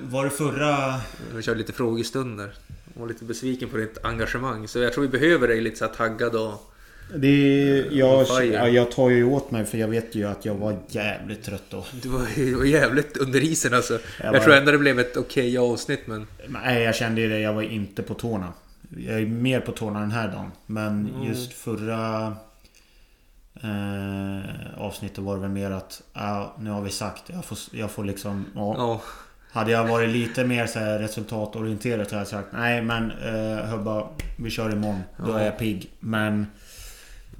var det förra... Vi körde lite frågestunder. Hon var lite besviken på ditt engagemang. Så jag tror vi behöver dig lite så här taggad och... Det är, jag, ja, jag tar ju åt mig för jag vet ju att jag var jävligt trött då. Du var, du var jävligt under isen alltså. Jag, var- tror ändå det blev ett okej avsnitt men... Nej, jag kände ju det. Jag var inte på tårna. Jag är mer på tårna den här dagen. Men just förra eh, avsnittet var det väl mer att ja, nu har vi sagt. Jag får, jag får liksom... Ja. Ja. Hade jag varit lite mer så här resultatorienterad så hade jag sagt nej men eh, Hubba, vi kör imorgon. Då Ja. är jag pigg. Men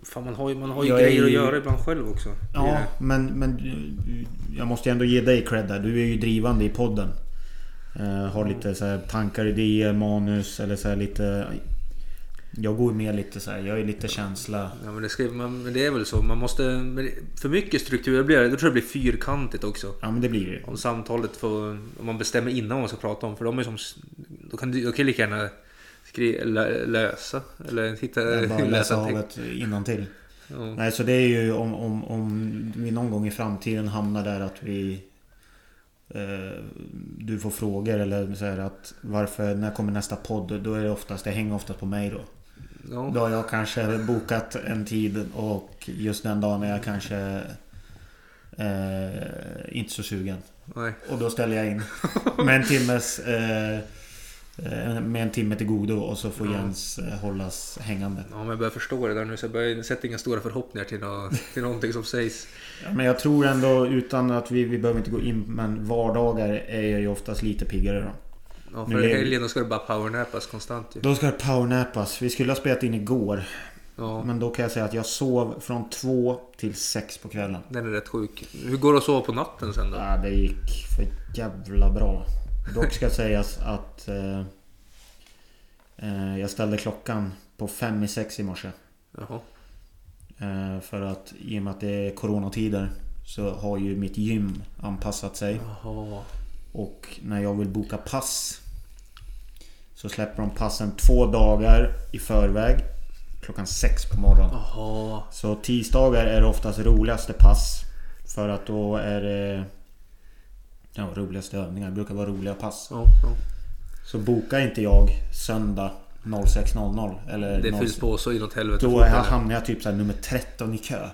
Fan man har ju, man har ju Jag är grejer att göra ibland själv också. Ja, men, men jag måste ändå ge dig cred där. Du är ju drivande i podden. Eh, har lite så här tankar, idéer, manus eller så här lite... Jag går med lite så här, jag är lite känsla. Ja, men, det ska, man, men det är väl så. Man måste... För mycket struktur, blir det, då tror jag det blir fyrkantigt också. Ja men det blir det. Om samtalet får... Om man bestämmer innan vad man ska prata om. För de är som... Då kan du då kan jag lika gärna skri, lä, läsa. Eller hitta... Bara läsa havet innantill. Ja. Nej så det är ju om, om, om vi någon gång i framtiden hamnar där att vi... Eh, du får frågor eller så här att varför, när kommer nästa podd? Då är det oftast, det hänger oftast på mig då. Ja. Då har jag kanske bokat en tid och just den dagen är jag kanske eh, inte så sugen. Nej. Och då ställer jag in med en timmes eh, med en timme till godo och så får. Jens eh, hållas hängande. Ja, men jag börjar förstå det där nu. Så jag börjar sätta inga stora förhoppningar till, nå, till någonting som sägs. Ja, Men jag tror ändå utan att vi, vi behöver inte gå in men vardagar är jag ju oftast lite piggare då. Ja, Nu för lever- helgen då ska det bara powernappas konstant ju. Då ska det powernappas. Vi skulle ha spelat in igår. Ja, Men då kan jag säga att jag sov från två till sex på kvällen. den är rätt sjuk. Hur går det att sova på natten sen då? Ja, det gick för jävla bra. Dock ska sägas att eh, eh, jag ställde klockan på fem i sex i morse. Jaha. Eh, för att i och med att det är coronatider så har ju mitt gym anpassat sig. Jaha. Och när jag vill boka pass så släpper de passen två dagar i förväg. Klockan sex på morgonen. Jaha. Så tisdagar är det oftast roligaste pass. För att då är det... Ja, roligaste övningar. Det brukar vara roliga pass. Ja, ja. Så bokar inte jag söndag 06.00 eller Det 06 fylls på så inåt helvete. Då eller? hamnar jag typ så nummer 13 i kö.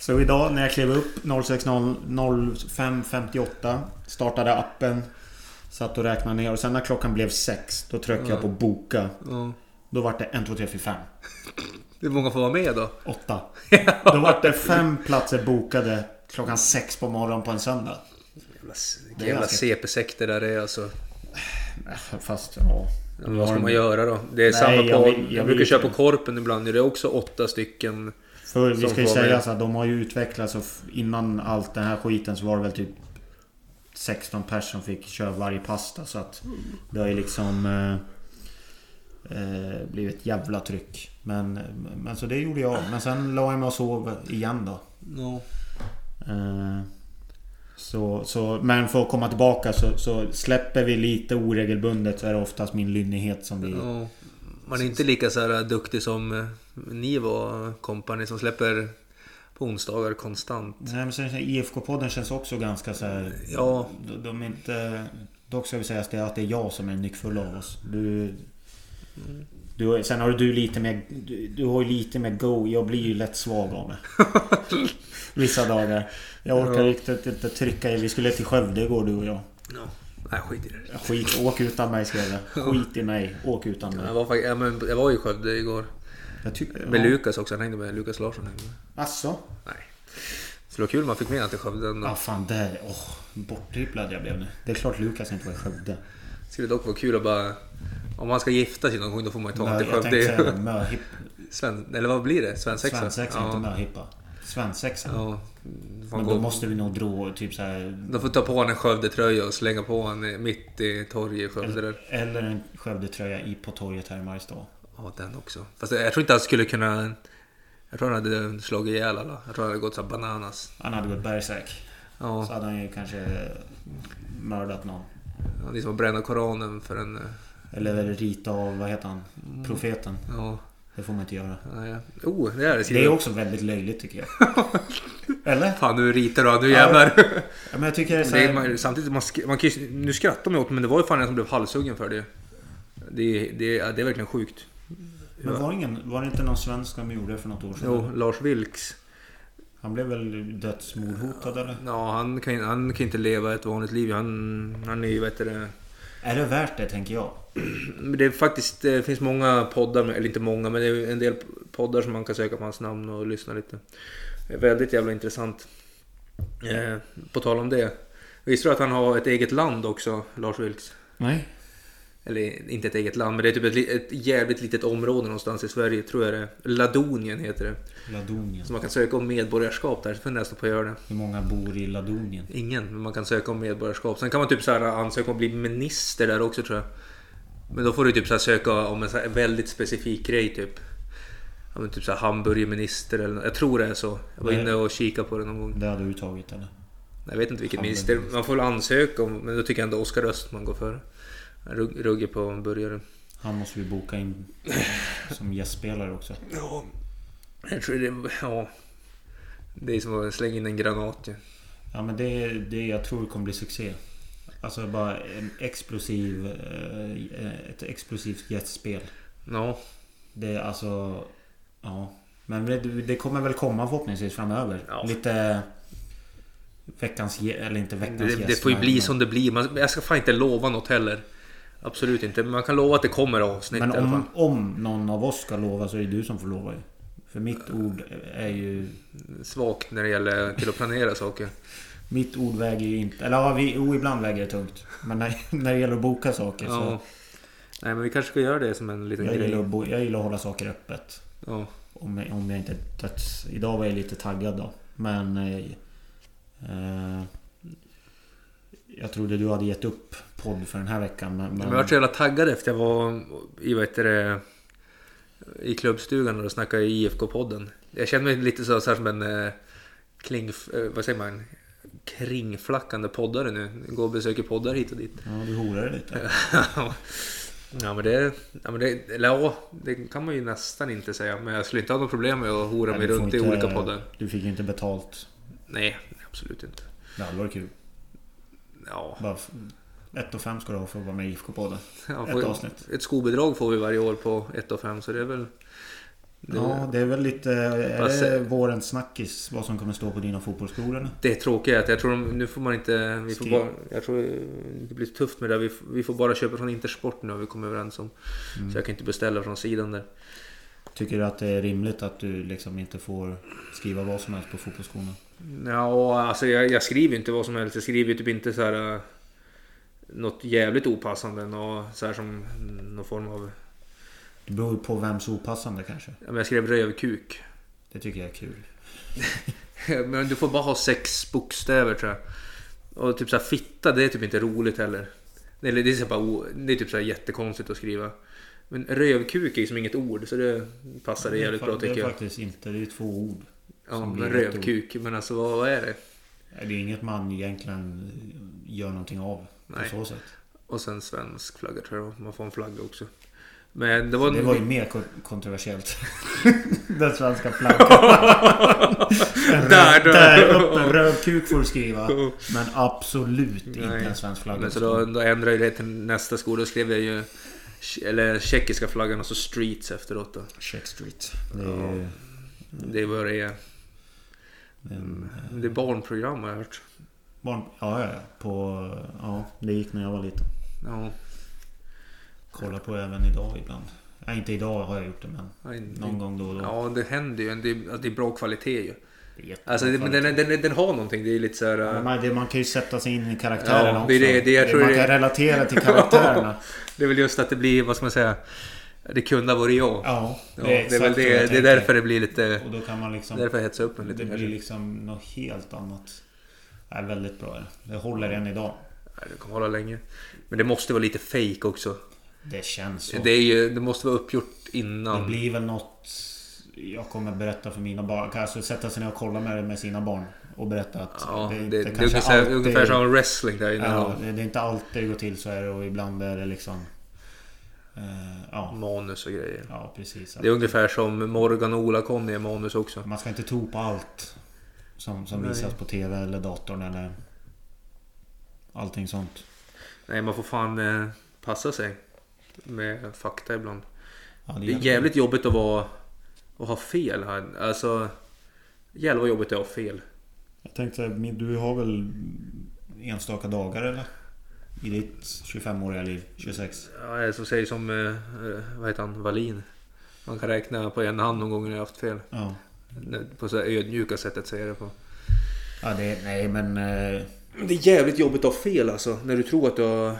Så idag när jag klev upp 06.00 05.58 Startade appen Satt och räknade ner och sen när klockan blev 6 Då tryckte jag på boka Ja. Då var det 1, 2, 3, 4, 5 Hur många får vara med då? 8 Då var det fem platser bokade Klockan 6 på morgonen på en söndag Jävla, jävla ganska- CP-sekter där det är alltså. Fast ja men vad ska man göra då? Det är Nej, samma jag på... vill- Jag, jag brukar köra på. Korpen ibland. Det är också åtta stycken. För vi ska ju säga med. så att de har ju utvecklats och innan allt den här skiten så var det väl typ 16 personer som fick köra varje pasta så att det har ju liksom eh, eh, blivit ett jävla tryck. Men, men så det gjorde jag. Men sen la jag mig och sov igen då. Ja. Eh, så, så, men för att komma tillbaka så, så släpper vi lite oregelbundet så är det oftast min lynnighet som vi... Ja. Man är inte lika så här duktig som eh, ni var, kompani, som släpper på onsdagar konstant. Nej men sen IFK-podden känns också ganska så här. Ja. De, de är inte... Dock ska vi säga att det är, jag som är nyckfull av oss. Du... du sen har du lite mer... Du, du har ju lite mer go. Jag blir ju lätt svag av det. Vissa dagar. Jag orkar Ja. riktigt inte trycka i. Vi skulle till Skövde igår du och jag. Ja. Nej, skit i det. Skit, åk utan mig skrev jag. Skit i mig, åk utan mig. Jag var, ja, men jag var i Skövde igår. Med ja. Lukas också. Han hängde med Lukas Larsson. Hängde med. Asså? Nej. Så det var kul man fick med honom till Skövde. ändå. Ja fan där... Åh, bortdribblad jag blev nu. Det är klart Lukas inte var i Skövde. Det skulle dock vara kul att bara... Om man ska gifta sig någon gång då får man ju ta honom till jag tänkte säga Skövde. möhipp... Sven, eller vad blir det? Svensexa? Svensexa, inte ja. Svensexa. ja. Men gå- då måste vi nog dra typ så här De får ta på honom en Skövde-tröja och slänga på honom mitt i torget i Skövde där. Eller en Skövdetröja i på torget här i Mariestad. Ja, den också. Fast jag tror inte han skulle kunna... Jag tror han hade slagit ihjäl alla. Jag tror han hade gått så bananas. Han hade gått. Så Ja, hade han ju kanske mördat någon. det är som att bränna Koranen för en... Eller rita av, vad heter han? Profeten. Ja, Det får man inte göra. nej. Oh, det är det. Det är också väldigt löjligt tycker jag. Eller? Fan, nu ritar du. Nu jävlar. Ja, men jag tycker det är så Det är, här, man, samtidigt, man, man kan ju, nu skrattar man åt men det var ju fan en som blev halshuggen för det. Det, det, ja, det är verkligen sjukt. Men var ingen, var det inte någon svensk som gjorde det för något år sedan? Jo, Lars Vilks. Han blev väl dödsmordhotad eller? Ja, han kan, han kan inte leva ett vanligt liv. Han, han är ju, vet du. Är det värt det tänker jag? Det är faktiskt, det finns många poddar, eller inte många, men det är en del poddar som man kan söka på hans namn och lyssna lite. Väldigt jävla intressant. Eh, på tal om det. Visste du att han har ett eget land också, Lars Vilks? Nej. Eller inte ett eget land, men det är typ ett, ett jävligt litet område någonstans i Sverige, tror jag det är. Ladonien heter det. Ladonien. Så man kan söka om medborgarskap där, så funderar jag nästan på att göra det. Hur många bor i Ladonien? Ingen, men man kan söka om medborgarskap. Sen kan man typ så här ansöka om att bli minister där också tror jag. Men då får du typ så söka om en så väldigt specifik grej typ. Ja, men typ så här hamburgerminister eller. Jag tror det är så. Jag var Nej. inne och kikade på det någon gång. Det hade du tagit eller? Jag vet inte Hamburgerminister. minister. Man får väl ansöka om, men då tycker jag ändå Oskar Östman går före. Rugg- Rugger på en burgare. Han måste vi boka in som gästspelare också. Ja. Jag tror det, ja. Det är som att slänga in en granat ju. Ja men det, det jag tror kommer bli succé. Alltså bara en explosiv... eh, Ett explosivt gästspel. Ja, Det är alltså... Ja. Men det, det kommer väl komma förhoppningsvis framöver. Ja. Lite... Veckans eller inte veckans det, det får ju bli men- som det blir. Man, jag ska fan inte lova något heller. Absolut inte. Men man kan lova att det kommer avsnitt Men om, om någon av oss ska lova så är det du som får lova ju. För mitt ord är ju... Svagt när det gäller till att planera saker. Mitt ord väger ju inte... Eller ja, vi, oh, ibland väger det tungt. Men när, när det gäller att boka saker så... Ja. Nej men vi kanske ska göra det som en liten Jag gillar, grej. att bo, jag gillar att hålla saker öppet. Ja. Om jag, om jag inte döds... Idag var jag lite taggad då. Men... Eh, eh, jag trodde du hade gett upp podd för den här veckan. Men, Men jag var så jävla taggad efter jag var i, vad heter det, i klubbstugan och snackade i IFK-podden. Jag känner mig lite så, så här som en eh, kling, eh, vad säger man, kringflackande poddare nu. Går och besöker poddar hit och dit. ja, du horade lite. ja men det, ja, men det, eller ja, det kan man ju nästan inte säga. Men jag skulle inte ha något problem med att hora Nej, mig runt i inte- olika poddar. Du fick ju inte betalt. Nej, absolut inte. Det hade varit kul. Ja, Bara f- ett och fem ska du ha för att vara med i IFK-podden. ja, Ett avsnitt. Ett skobidrag får vi varje år på 1 och 5 så det är väl... Ja, det är väl lite... Är Fast- det vårens snackis? Vad som kommer stå på dina fotbollsskor? Det tråkiga är att jag tror de, nu får man inte... Vi får bara, jag tror det blir tufft med det. Vi, vi får bara köpa från Intersport nu har vi kommit överens om. Mm. Så jag kan inte beställa från sidan där. Tycker du att det är rimligt att du liksom inte får skriva vad som helst på fotbollsskorna? Ja, alltså jag, jag skriver inte vad som helst. Jag skriver typ inte så här... äh, Något jävligt opassande. Något så här som någon form av... Det beror på vems opassande kanske. Ja, men jag skrev rövkuk. Det tycker jag är kul. Men du får bara ha sex bokstäver tror jag. Och typ så här fitta, det är typ inte roligt heller. Eller det är, bara, det är typ så här jättekonstigt att skriva. Men rövkuk är ju som inget ord så det passar det är jävligt bra Det tycker är jag. faktiskt inte. Det är två ord. Ja, men rövkuk. Men alltså vad, vad är det? Det är inget man egentligen gör någonting av. På Nej. så sätt. Och sen svensk flagga tror jag. Man får en flagga också. Men det var... Det var ju mer kon- kontroversiellt. Den svenska flaggan. Där, röv- där. uppe. Rövkuk får du skriva. Men absolut inte Nej. en svensk flagga. Men så då, då ändrade jag det till nästa skola. Då skrev jag ju... Eller tjeckiska flaggan och så streets efteråt då. Check Street. Det är, ju Det är vad det är. en, Det är barnprogram har jag hört. barn, ja, ja, ja. På, ja, det gick när jag var liten. Ja. Kollar på även idag ibland. Nej, inte idag har jag gjort det men Nej, någon gång då och då. Ja, det händer ju. Det är, det är bra kvalitet ju. Det är Alltså, det, men den, den, den har någonting. Det är lite så här... Man, det, man kan ju sätta sig in i karaktärerna Ja, också. det är det- det jag tror man det- kan relatera till karaktärerna. Det är väl just att det blir, vad ska man säga? Det kunde ha varit jag. ja, Ja, det, är exakt väl vad jag det, det är därför det blir lite... Och då kan man liksom... Därför jag hetsar upp en Det lite blir kanske. liksom något helt annat. Det är väldigt bra. Det håller än idag. Det kommer hålla länge. Men det måste vara lite fake också. Det känns så. Det, är ju, det måste vara uppgjort innan. Det blir väl något jag kommer berätta för mina barn. Kanske sätta sig ner och kolla med det med sina barn. Och berätta att Ja, det, inte det, är kanske ungefär, alltid- ungefär som wrestling där innan. Ja, det det är inte alltid det går till så här och ibland är det liksom... eh, ja, Manus och grejer. ja, precis. Det är ungefär som Morgan och Ola-Conny i manus också. Man ska inte tro på allt som, som Nej. visas på TV eller datorn eller allting sånt. Nej, man får fan eh, passa sig med fakta ibland. Ja, Det är hjälper. jävligt jobbigt att vara... Att ha fel här. Alltså... Jävlar vad jobbigt det är att ha fel. Jag tänkte, men du har väl enstaka dagar eller? I ditt 25-åriga liv? 26? Ja, som säger som... Eh, eh, vad heter han? Wallin. Man kan räkna på en hand någon gång när jag har haft fel. Ja. På så ödmjuka sättet säger jag det på. Ja, det, nej men... eh, Det är jävligt jobbigt att ha fel alltså. När du tror att du har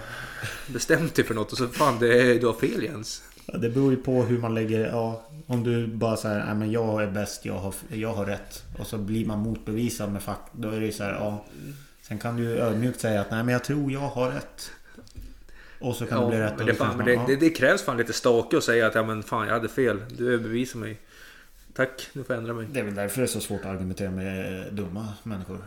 bestämt dig för något och så fan det du har fel Jens. Ja, det beror ju på hur man lägger... Ja, om du bara säger nej men jag är bäst, jag har, jag har rätt. Och så blir man motbevisad med fack. Då är det ju så här, ja. Sen kan du ödmjukt säga att nej men jag tror jag har rätt. Och så kan Ja, det bli rätt. men och det, fan, men det, det, det krävs fan lite stake att säga att ja, men fan jag hade fel. Du överbevisar mig. Tack, nu får jag ändra mig. Det är väl därför det är så svårt att argumentera med dumma människor.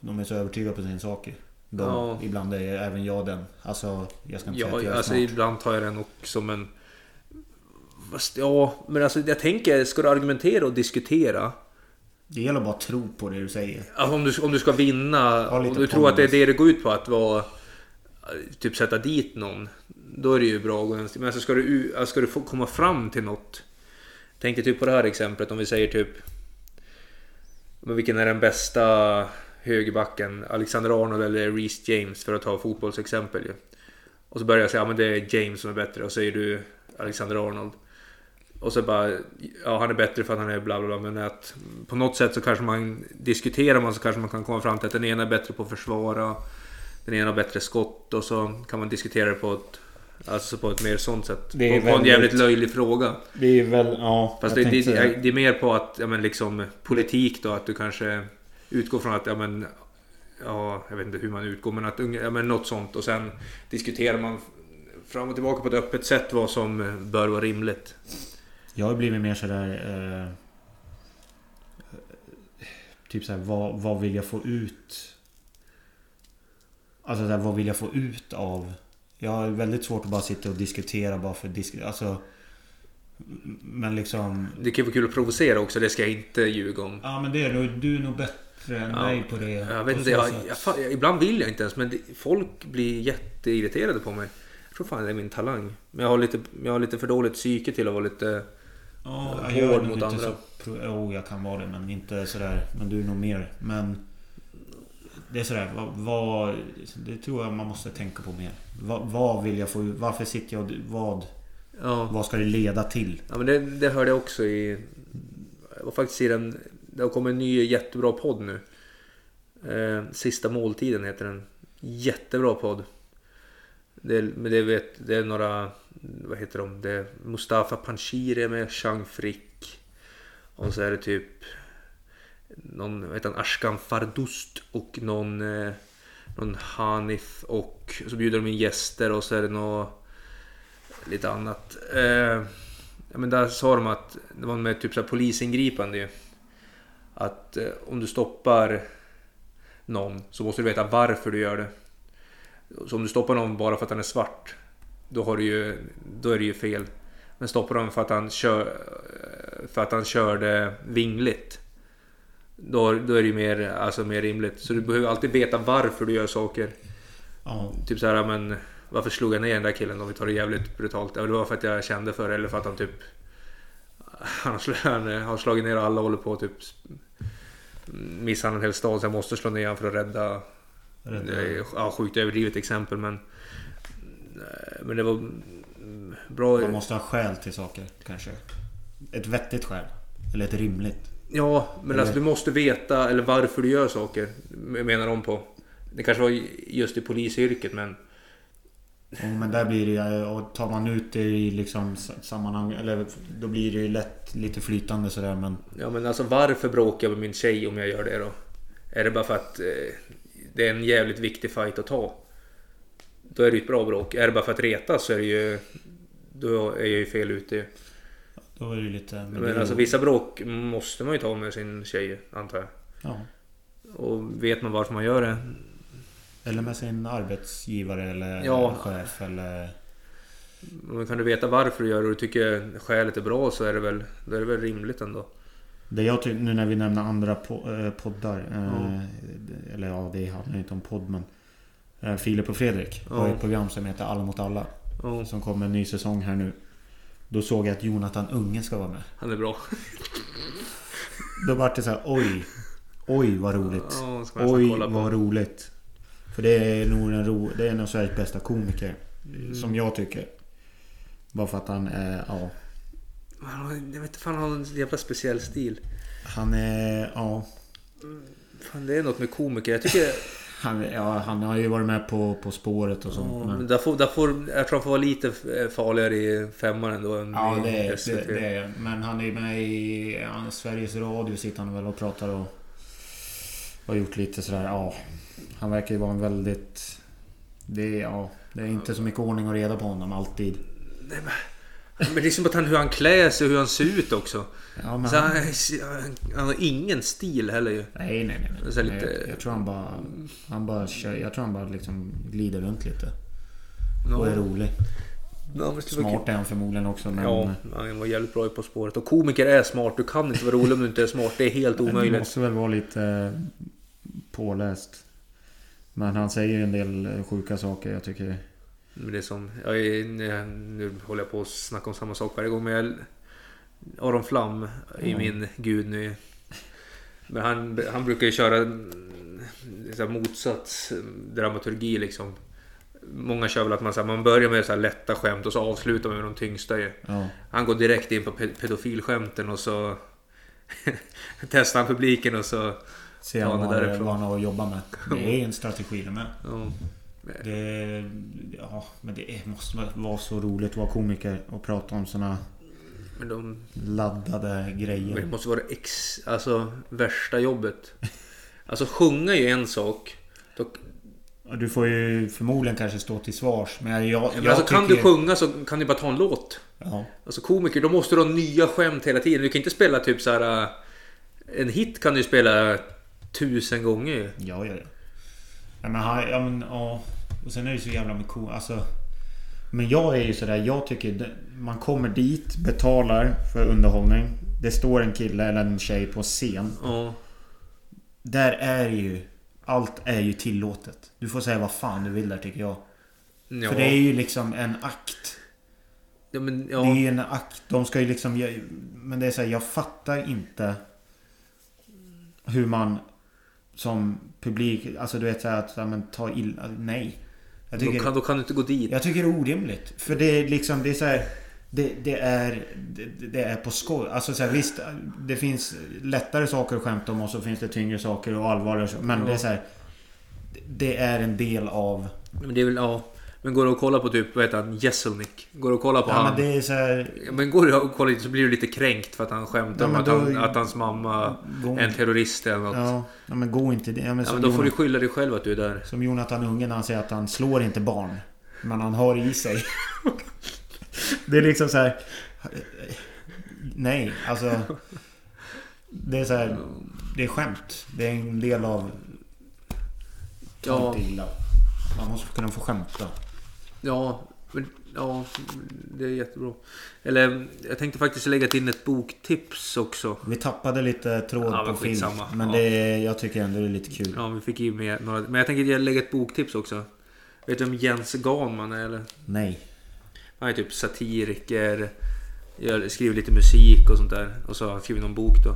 De är så övertygade på sin sak. De, Ja. Ibland är även jag den. Alltså, jag ska inte säga att Ja, jag är alltså smart. ibland tar jag den också men... Fast, ja, men alltså jag tänker, ska du argumentera och diskutera? Det gäller bara att tro på det du säger. Alltså, om, du, om du ska vinna, om du tror att det är det det går ut på att vara... Typ sätta dit någon. Då är det ju bra att gå. Men alltså, ska du, alltså, ska du få komma fram till något? Tänk dig typ på det här exemplet om vi säger typ... Men vilken är den bästa högerbacken? Alexander Arnold eller Reece James för att ta fotbollsexempel ju. Och så börjar jag säga, ja men det är James som är bättre. Och så säger du Alexander Arnold. Och så bara, ja han är bättre för att han är bla bla bla. Men att på något sätt så kanske man diskuterar man så kanske man kan komma fram till att den ena är bättre på att försvara. Den ena har bättre skott och så kan man diskutera det på ett, alltså på ett mer sånt sätt. Det är på, på en väldigt- jävligt löjlig fråga. Det är väl, ja. Fast det, det, det är mer på att, ja men liksom politik då, att du kanske utgår från att, ja men Ja, jag vet inte hur man utgår men att ja, men något sånt och sen diskuterar man fram och tillbaka på ett öppet sätt vad som bör vara rimligt. Jag har blivit mer sådär... Eh, typ såhär, vad, vad vill jag få ut? Alltså såhär, vad vill jag få ut av? Jag har väldigt svårt att bara sitta och diskutera bara för diskutera. Alltså... Men liksom... Det kan vara kul att provocera också, det ska jag inte ljuga om. Ja men det är nog, du är nog bättre Ja, mig på det. Jag vet inte, jag, jag, jag, ibland vill jag inte ens men det, folk blir jätteirriterade på mig. Jag tror fan det är min talang. Men jag har lite, jag har lite för dåligt psyke till att vara lite... Ja, hård jag är mot inte andra. Jo, jag kan vara det men inte sådär. Men du är nog mer. Men... Det är sådär, vad, vad... Det tror jag man måste tänka på mer. Vad, vad vill jag få? Varför sitter jag. Vad, Ja, vad ska det leda till? ja men det, det hörde jag också i... Jag var faktiskt i den... Det har kommit en ny jättebra podd nu. Eh, sista måltiden heter den. Jättebra podd. Det, är- men det, vet, det är några... Vad heter de? Det är Mustafa Panshiri med Chang Frick. Och så är det typ... Någon, vad heter han? Ashkan Fardust och någon... Eh, någon Hanif och så bjuder de in gäster och så är det något... Lite annat. Eh, men där sa de att det var med typ så här polisingripande ju. Att eh, om du stoppar någon så måste du veta varför du gör det. Så om du stoppar någon bara för att han är svart. Då, har du ju, då är det ju fel. Men stoppar honom för att han, kör, för att han körde vingligt. Då, då är det ju mer, alltså mer rimligt. Så du behöver alltid veta varför du gör saker. Ja, Typ så här, men varför slog jag ner den där killen om vi tar det jävligt brutalt? Ja, det var för att jag kände för det eller för att han typ... Han han har slagit ner alla och håller på typ misshandla en hel stad så jag måste slå ner honom för att rädda... Det är ja, sjukt överdrivet exempel men... Nej, Men det var bra... Man måste ha skäl till saker kanske. Ett vettigt skäl. Eller ett rimligt. Ja, men Eller- alltså du måste veta eller varför du gör saker. Menar de på. Det kanske var just i polisyrket men... Men där blir det ju... Och tar man ut det i liksom sammanhang... Eller då blir det ju lätt lite flytande sådär men... Ja men alltså varför bråkar jag med min tjej om jag gör det då? Är det bara för att eh, det är en jävligt viktig fight att ta? Då är det ju ett bra bråk. Är det bara för att retas så är det ju... Då är jag ju fel ute ju. Då är det ju lite... Men, Men det alltså vissa bråk måste man ju ta med sin tjej antar jag. Ja. Och vet man varför man gör det? Eller med sin arbetsgivare eller Ja. chef eller... Men kan du veta varför du gör det och du tycker skälet är bra så är det väl, då är det väl rimligt ändå. Det jag tycker, nu när vi nämner andra eh, poddar. Ja. Eller ja, det handlar inte om podd men... Eh, Filip och Fredrik Ja. har ett program som heter Alla mot alla. Ja, Som kommer en ny säsong här nu. Då såg jag att Jonathan Unge ska vara med. han är bra. Då vart det så här, oj. Oj vad roligt. Ja, Oj vad roligt. För det är nog en, ro, det är en av Sveriges bästa komiker. Mm. Som jag tycker. Bara för att han är, ja. Han Jag vet inte, fan han har en jävla speciell stil. Han är, ja. Fan, det är något med komiker. Jag tycker... Han, ja, han har ju varit med på På spåret och sånt. Ja, men... där får, där får, jag tror han får vara lite farligare i femman ändå än Ja, det är, det, det är Men han är med i ja, Sveriges Radio sitter han väl och pratar och... Har gjort lite sådär, ja. Han verkar ju vara en väldigt... Det är, ja, det är inte så mycket ordning och reda på honom alltid. Men det är som att han, hur han klär sig och hur han ser ut också. Ja, men Så han, han, han har ingen stil heller ju. nej, nej, nej. Så nej. lite- Jag, jag tror han bara... Han bara kör, Jag tror han bara liksom glider runt lite. Och är rolig. Men var Smart är han förmodligen också men... Ja, han var jävligt bra På spåret. Och komiker är smart. Du kan inte vara rolig om du inte är smart. Det är helt Du omöjligt. måste väl vara lite påläst. Men han säger en del eh, sjuka saker jag tycker... Men det är som... Jag nu håller jag på att snacka om samma sak varje gång. Men jag, Aron Flam är Mm. min gud nu. Men han, han brukar ju köra mm, så motsatt dramaturgi liksom. Många kör väl att man, så här, man börjar med så här lätta skämt och så avslutar man med de tyngsta ju. Ja. Han går direkt in på pe- pedofilskämten och så testar han publiken och så... Se han det vad, där är han- bra. vad han har att jobba med. Det är en strategi det med. Ja. Det, ja, men det måste vara så roligt att vara komiker och prata om såna de, laddade men det grejer. måste vara det ex, alltså, värsta jobbet. Alltså sjunga är ju en sak. Då, Du får ju förmodligen kanske stå till svars. Men jag, jag, men alltså, kan tycker, du sjunga så kan du bara ta en låt. Ja. Alltså komiker, då måste du ha nya skämt hela tiden. Du kan inte spela typ så här. äh, En hit kan du spela tusen gånger ju. Ja, ja, ja. ja men, han- ja, men ja. Och sen är det så jävla med ko... Alltså. Men jag är ju sådär, jag tycker man kommer dit, betalar för underhållning. Det står en kille eller en tjej på scen. Ja. Där är ju... Allt är ju tillåtet. Du får säga vad fan du vill där tycker jag. Ja. För det är ju liksom en akt. ja, men, Det är ja. ju en akt. De ska ju liksom... Men det är så här, jag fattar inte... Hur man som publik... Alltså du vet så här att ja, men, ta illa... Nej. Jag Då tycker, kan, då kan du inte gå dit. jag tycker det är orimligt. För det är liksom... Det är så här, det, det är... Det, det är på skoj. Alltså så här, visst. Det finns lättare saker att skämta om och så finns det tyngre saker och allvarligare. Men Ja. det är så här... Det är en del av... Men det är väl, ja. Men går du och kollar på typ, vad heter han, Jesselnick? Går du och kollar på Ja han? men det är så här... Ja, Men går du och kollar så blir du lite kränkt för att han skämtar Ja, om att, då- han, att hans mamma Gå, är en terrorist eller något. Ja, ja, ja men gå inte det. Ja, men som men då får du skylla dig själv att du är där. Som Jonathan Unge när han säger att han slår inte barn. Men han har i sig. Det är liksom så här. Nej, alltså. Det är så här. Det är skämt. Det är en del av... Ja. Man måste kunna få skämta. Ja, men ja, det är jättebra. Eller jag tänkte faktiskt lägga in ett boktips också. Vi tappade lite tråd Ja, på film. Men Ja. det är, jag tycker ändå det är lite kul. Ja, vi fick in med några. Men jag tänker lägga ett boktips också. Vet du vem Jens Ganman är eller? Nej. Han är typ satiriker. Skriver lite musik och sånt där. Och så har han skrivit någon bok då.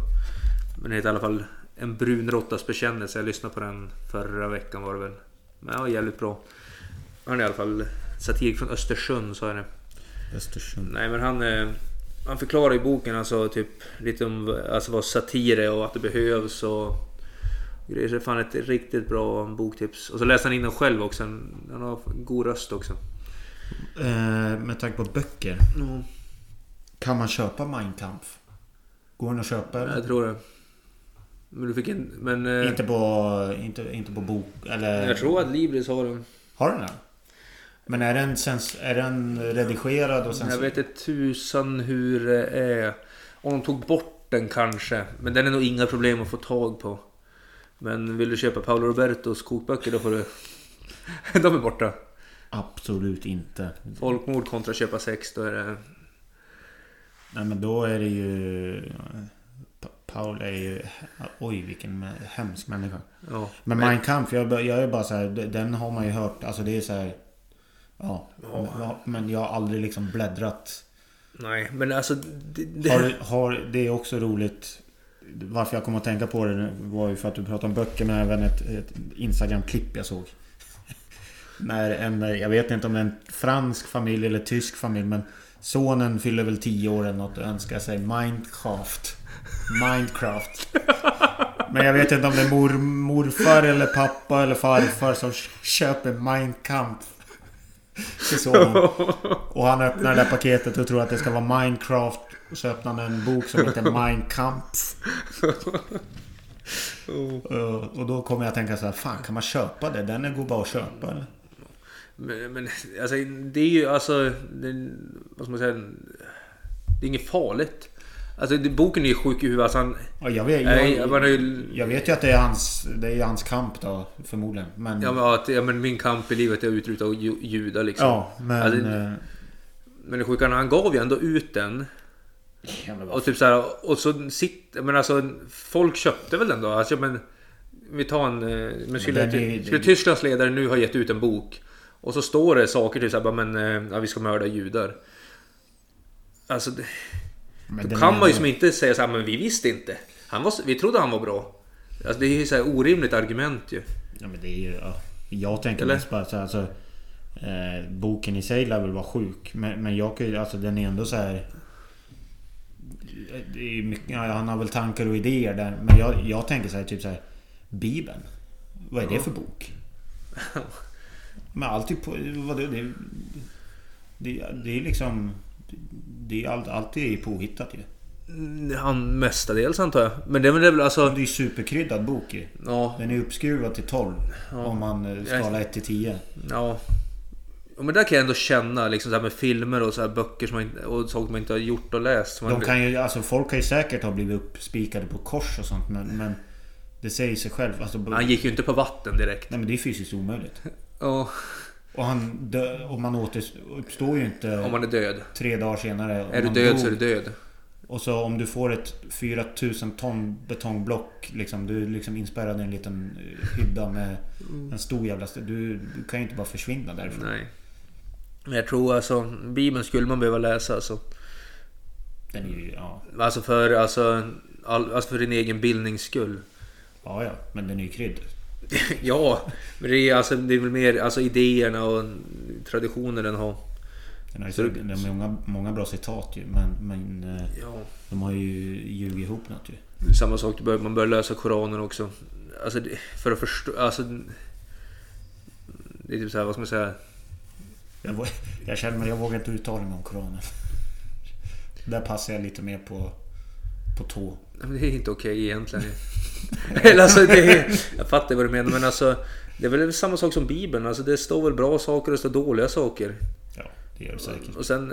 Men det heter i alla fall En brun råttas bekännelse. Jag lyssnade på den förra veckan var det väl. Men ja, jävligt bra. Han är i alla fall satirik från Östersund så är det. Östersund. Nej men han, eh, han förklarar i boken alltså typ lite om alltså, vad satir är och att det behövs och grejer. Så det är fan ett riktigt bra boktips. Och så läser han in den själv också. Han har god röst också. Eh, med tanke på böcker. Mm. Kan man köpa Mein Kampf? Går den att köpa eller? Jag tror det. Men du fick en... Men... Eh, Inte på, inte, inte på bok eller... jag tror att Libris har den. Har den den? Men är den, sens, är den redigerad och sen... Jag vet inte tusan hur det är. Om de tog bort den kanske. Men den är nog inga problem att få tag på. Men vill du köpa Paolo Robertos kokböcker då får du... De är borta. Absolut inte. Folkmord kontra köpa sex, då är det... Nej men då är det ju... Pa- Paul är ju... Oj vilken hemsk människa. Ja. Men Mein Kampf, jag, jag är bara så här, den har man ju hört. Alltså det är så här... Ja. Ja. Men jag har aldrig liksom bläddrat. Nej, men alltså... Det, det, Har, har, det är också roligt. Varför jag kom att tänka på det var ju för att du pratade om böcker men även ett, ett Instagram-klipp jag såg. När en, jag vet inte om det är en fransk familj eller tysk familj men Sonen fyller väl 10 år eller något och önskar sig Minecraft. Minecraft. Men jag vet inte om det är mor, morfar eller pappa eller farfar som köper Kampf. Till sonen. Och han öppnar det där paketet och tror att det ska vara Minecraft. Och så öppnar han en bok som heter Mein Kampf. Uh, Och då kommer jag att tänka så här, fan kan man köpa det? Den går bara att köpa eller? Men, men alltså, det är ju alltså... Det, vad ska man säga? Det är inget farligt. Alltså boken är ju sjuk i huvudet. Alltså, han, Ja, jag, vet, jag, man har ju- jag vet ju att det är hans, det är hans kamp då förmodligen. Men... ja, men, att, ja, men min kamp i livet är att utrota ju- judar liksom. ja, men... Det- eh, Men det sjuka, han gav ju ändå ut den. ja, men Och typ så här, och så sitter... Men alltså folk köpte väl den då? Alltså, men, vi tar en... eh, Men skulle, den är- skulle Tysklands ledare nu ha gett ut en bok och så står det saker typ så här, bara, men eh, ja, vi ska mörda judar. Alltså, det, men då kan är- man ju som inte säga så här, men vi visste inte. Han var, vi trodde han var bra. Alltså, det är ju så här orimligt argument ju. Ja men det är ju... Ja. Jag tänker Eller? mest bara så här, alltså, eh, Boken i sig lär väl vara sjuk. Men, men jag kan ju... Alltså den är ändå så här... Det är mycket, ja, han har väl tankar och idéer där. Men jag, jag tänker så här, typ så här... Bibeln. Vad är det för bok? Men alltid på... Vadå, det, det, det är liksom... Det är allt, alltid påhittat ju. Mm, Han mestadels antar jag. Men det är väl alltså... Det är ju superkryddad bok ju. Ja, Den är uppskruvad till 12. Om man eh, skalar 1 till 10. Ja. Ja, Men där kan jag ändå känna liksom så här med filmer och så här böcker som man inte, och saker man inte har gjort och läst. De kan ju, alltså folk kan ju säkert ha blivit uppspikade på kors och sånt men, men Det säger sig själv. Alltså, Han gick ju inte på vatten direkt. Nej men det är fysiskt omöjligt. Ja, Och han dö, och man återuppstår ju inte om man är död. tre dagar senare. Är du död dog- så är du död. Och så om du får ett 4000 ton betongblock liksom. Du är liksom inspärrad i en liten eh, hydda med en stor jävla... Du, du kan ju inte bara försvinna därifrån. Nej. Men jag tror alltså, Bibeln skulle man behöva läsa alltså. Den är ju... Ja, Alltså för, alltså, all, alltså för din egen bildnings skull. ja, ja. Men den är ju krydd. ja, men det är, alltså, det är väl mer alltså, idéerna och traditioner den har. Den har ju den har många, många bra citat ju. Men, men eh, Ja. de har ju ljugit ihop något ju. Samma sak, man bör läsa Koranen också. Alltså för att förstå, alltså... Det är typ såhär, vad ska man säga? Jag, jag känner mig, jag vågar inte uttala mig om Koranen. Där passar jag lite mer på, på tå. Men Det är inte okej egentligen. Eller alltså, är, jag fattar vad du menar men alltså... Det är väl samma sak som Bibeln. Alltså det står väl bra saker och det står dåliga saker. Ja, det gör det säkert. Och sen...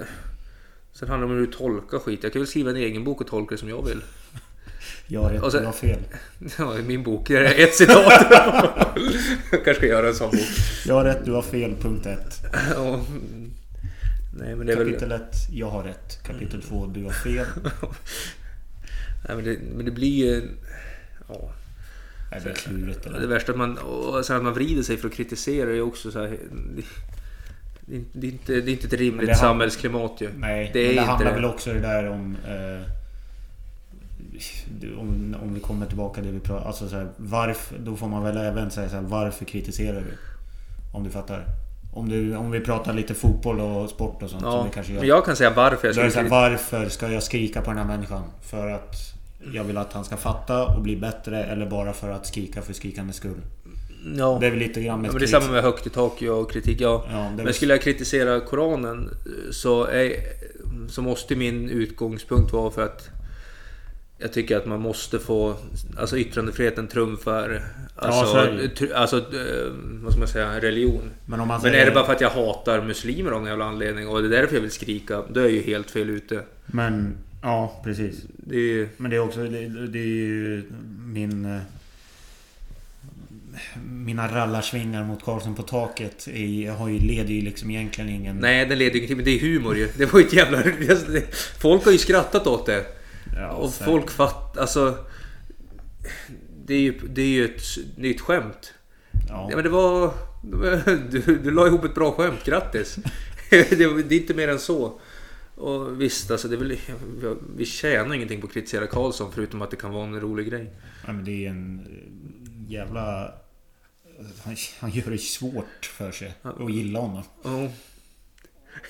Sen handlar det om hur du tolkar skit. Jag kan väl skriva en egen bok och tolka det som jag vill. Jag har rätt, Och sen- du har fel. Ja, i min bok. Det är ett citat. jag kanske ska göra en sån bok. Jag har rätt, du har fel. Punkt 1. Ja. Nej men det är väl... Kapitel 1, jag har rätt. Kapitel 2, du har fel. Nej, men, det, men det blir ju... Ja. Nej, det är klurigt det Det värsta att man, och sen att man vrider sig för att kritisera är ju också så här... Det, det, är inte- det, är inte, ett rimligt det samhällsklimat ju. Nej, det är men det inte handlar det. väl också det där om... Eh, om, om vi kommer tillbaka till det vi pratar Alltså så här, varför, Då får man väl även säga så här, varför kritiserar du? Om du fattar. Om, du, om vi pratar lite fotboll och sport och sånt. som Ja, vi kanske gör. men jag kan säga varför jag här, varför ska jag skrika på den här människan? För att jag vill att han ska fatta och bli bättre eller bara för att skrika för skrikandets skull? ja. Det är väl lite grann med Ja, men det är samma med högt i tak och kritik. Ja. Ja, Men väl- skulle jag kritisera Koranen så, är, så måste min utgångspunkt vara för att jag tycker att man måste få... Alltså yttrandefriheten trumfar... Alltså, ju. tr- alltså eh, vad ska man säga? Religion. Men om man Men säger, är det bara för att jag hatar muslimer av någon jävla anledning och det är därför jag vill skrika, då är jag ju helt fel ute. Men, ja precis. Det är. Men det är också, det, det är ju min... eh, Mina rallarsvingar mot Karlsson på taket är, har ju, leder ju liksom egentligen ingen... Nej, den leder ju ingenting, men det är humor ju. Det var ju ett jävla... Folk har ju skrattat åt det. Ja, Och så- folk fattar... Alltså... Det är ju, det är ju ett, det ett skämt. Ja. Ja, men det var... Du, du la ihop ett bra skämt, grattis! det, det är inte mer än så. Och visst, alltså det är väl, vi tjänar ingenting på att kritisera Karlsson förutom att det kan vara en rolig grej. Ja, men det är en eh, jävla... Han, han gör det svårt för sig att gilla honom. Oh.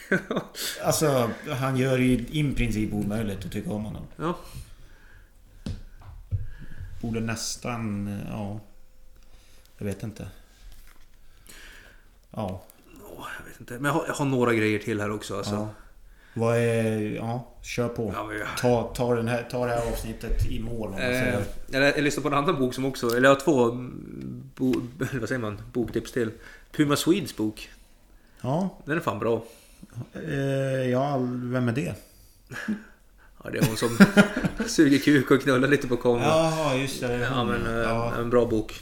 Alltså, han gör ju i princip omöjligt att tycka om honom. Ja. borde nästan... Ja. Jag vet inte. Ja. Åh, jag vet inte. Men jag har, jag har några grejer till här också. Alltså. ja. Vad är... Ja, kör på. Ta, ta, den här, ta det här avsnittet i mål om man Eh, säger. jag, jag lyssnade på en annan bok som också, eller jag har två bo, vad säger man, boktips till. Puma Swedes bok. Ja. Den är fan bra. Eh, ja, vem är det? Ja, det är hon som suger kuk och knullar lite på kameran. Jaha, just det. Ja, men eh, ja. en bra bok.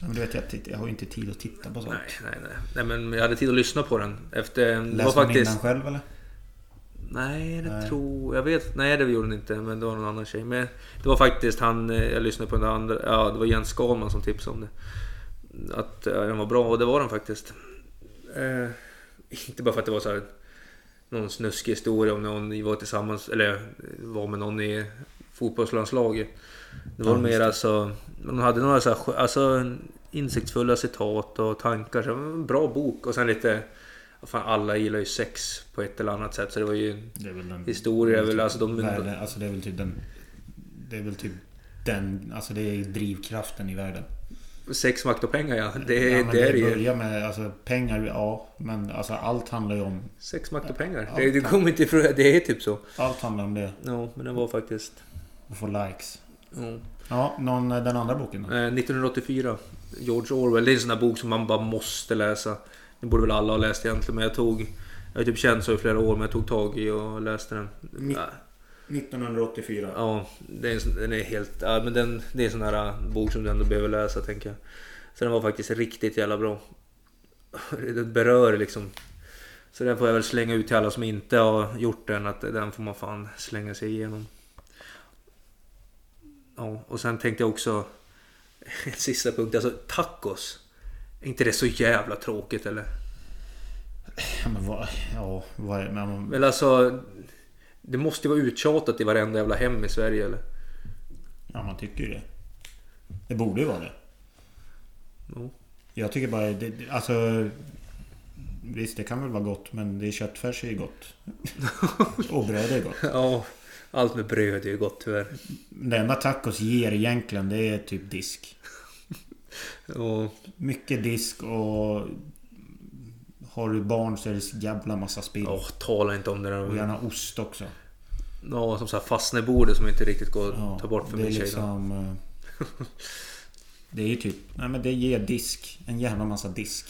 Ja, men du vet, jag, titt- jag har ju inte tid att titta på sånt. Nej, nej, nej. Nej, men jag hade tid att lyssna på den. Efter... Läser man faktiskt... innan själv eller? Nej, det Nej. tror jag vet. Nej, det gjorde den inte. Men det var någon annan tjej. Men det var faktiskt han, eh, jag lyssnade på den andra. Ja, det var Jens Skalman som tipsade om det. Att ja, den var bra och det var den faktiskt. Eh, inte bara för att det var så här någon snuskig historia om någon var tillsammans eller var med någon i fotbollslandslaget. Det var Ja, mer alltså, de hade några så här, alltså insiktsfulla citat och tankar. Så en bra bok och sen lite Fan, alla gillar ju sex på ett eller annat sätt så det var ju Det är väl den... Historia är väl, alltså, de- världen, alltså det är väl typ den... Det är väl typ den... Alltså det är drivkraften i världen. Sex, makt och pengar ja. Det, ja, det, är det börjar med alltså, pengar, ja. Men alltså allt handlar ju om... Sex, makt och pengar. Ja, Det, kommer inte ifrån, det är typ så. Allt handlar om det. Ja, men den var faktiskt... Att få likes. Ja. Ja, någon, den andra boken då? Eh, 1984. George Orwell. Det är en sån där bok som man bara måste läsa. Det borde väl alla ha läst egentligen. Men jag tog... Jag har typ känt så i flera år men jag tog tag i och läste den. Ja, 1984. Ja, det är, en den är helt... Ja, men den, det är en sån här äh, bok som du ändå behöver läsa tänker jag. Så den var faktiskt riktigt jävla bra. Den berör liksom... Så den får jag väl slänga ut till alla som inte har gjort den. Att den får man fan slänga sig igenom. Ja, och sen tänkte jag också... En sista punkt, alltså tacos. Är inte det så jävla tråkigt eller? Ja, men vad... Ja, vad är... Men, Eller alltså... Det måste ju vara uttjatat i varenda jävla hem i Sverige eller? ja, man tycker ju det. Det borde ju vara det. Ja. Jag tycker bara... Det- alltså... Visst, det kan väl vara gott, men det är köttfärs är ju gott. Och bröd är gott. Ja, allt med bröd är ju gott tyvärr. Det enda tacos ger egentligen, det är typ disk. Och, Mycket disk och... Har du barn så är det jävla massa spill. åh, tala inte om det Och där. gärna ost också. Ja, som så här fastnar i bordet som inte riktigt går Ja, att ta bort för min tjej. då. liksom... eh, Det är ju typ... Nej men det ger disk. En jävla massa disk.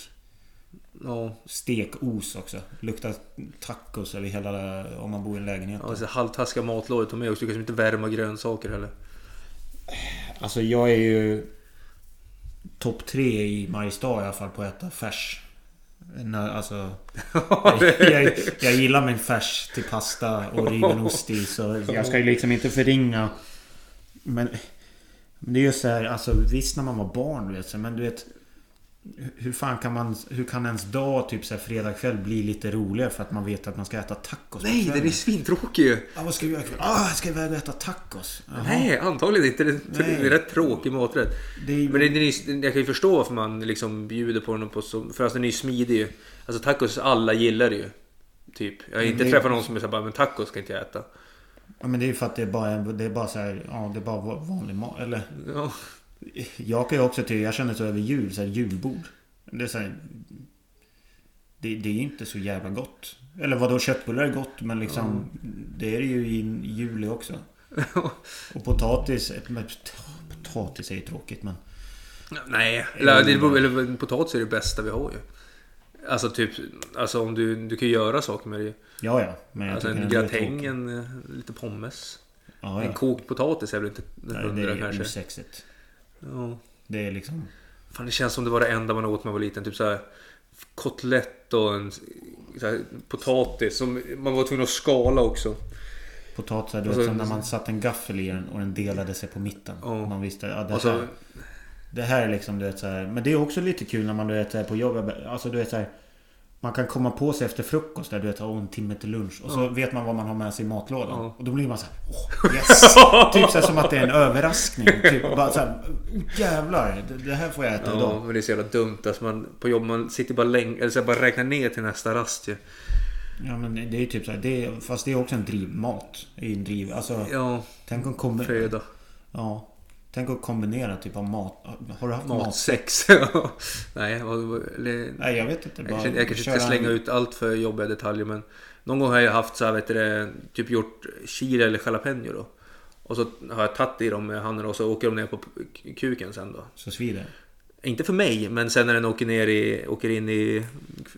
Ja, Stekos också. Luktar tacos över hela... Om man bor i en lägenhet. ja så halvtaskiga matlådor tog med också. Du kan inte värma grönsaker heller. Alltså jag är ju... Topp tre i Mariestad i alla fall på att äta färs. Alltså... jag, jag, jag gillar min färs till pasta och riven ost i så jag ska ju liksom inte förringa... Men... Men det är ju så här, alltså visst när man var barn vet men du vet... Hur fan kan man... Hur kan ens dag, typ så här fredag kväll bli lite roligare för att man vet att man ska äta tacos Nej, den är svintråkig ju! Ja, vad ska vi göra ikväll? Ah, jag ska iväg och äta tacos. Jaha. Nej, antagligen inte. Det är en rätt tråkig maträtt. Är, Men det, är, jag kan ju förstå varför man liksom bjuder på den på så... För alltså den är ju smidig ju. Alltså tacos, alla gillar det ju. Typ. Jag har inte det- träffat någon som är såhär men tacos ska inte jag äta. Ja men det är ju för att det är bara, det är bara så här, ja det är bara va- vanlig mat. Eller Ja. Jag kan ju också till, jag känner så över jul, så här julbord. Det är så här, det, det är inte så jävla gott. Eller vadå köttbullar är gott men liksom Det är det ju i juli också. Och potatis, men potatis är ju tråkigt men Nej, eller, det eller potatis är det bästa vi har ju. Alltså typ, alltså om du, du kan ju göra saker med det ju. Ja ja. Men Alltså en gratäng, en, eh, lite pommes. Ja, En ja. kokt potatis är väl inte hundra det är kanske. osexigt. Ja. Det är liksom Fan det känns som det var det enda man åt när man var liten. Typ såhär kotlett och en så här, potatis. Som man var tvungen att skala också. Potatisar, du vet så- som när man satte en gaffel i den och den delade sig på mitten. Ja. Man visste, ja det så, här Det här är liksom du vet så här, Men det är också lite kul när man du vet så här, på jobbet Alltså du vet så här, Man kan komma på sig efter frukost där du vet en timme till lunch Och så vet man vad man har med sig i matlådan Ja. Och då blir man så här, åh yes! typ så här, som att det är en överraskning typ, bara så här, "Oh, Jävlar det, här får jag äta ja, idag men det är så jävla dumt. Alltså man, på jobb man sitter bara länge, eller så här, bara räknar ner till nästa rast ju. Ja men det är typ så här, det är, Fast det är också en drivmat Det är en driv, alltså Ja, Tänk om kommer föda. Ja Tänk att kombinera typ av mat. Har du haft Matsex. Nej, eller, Nej jag vet inte. jag kanske, jag kanske inte ska slänga en- ut allt för jobbiga detaljer men någon gång har jag haft så här, vet du, det, typ gjort chili eller jalapeno då. Och så har jag tagit i dem med handen och så åker de ner på kuken sen då. Så svider. Inte för mig, men sen när den åker, ner i, åker in i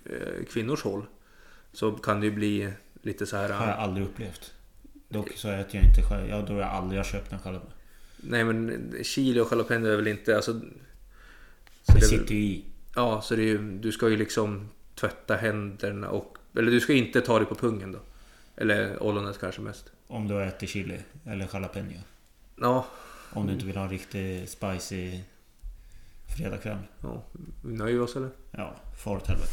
eh, kvinnors hål. Så kan det ju bli lite så här... har jag aldrig upplevt. Dock så äter jag inte själv. Jag tror jag aldrig har köpt en själv. Nej men chili och jalapeno är väl inte... Alltså, så Det det sitter ju i. Ja, så det är ju, du ska ju liksom tvätta händerna och... Eller du ska inte ta det på pungen då. Eller ollonet kanske mest. Om du äter chili eller jalapeno. Ja, Om du inte vill ha en riktig spicy fredagkväll. ja. Vi nöjer oss eller? Ja, far åt helvete.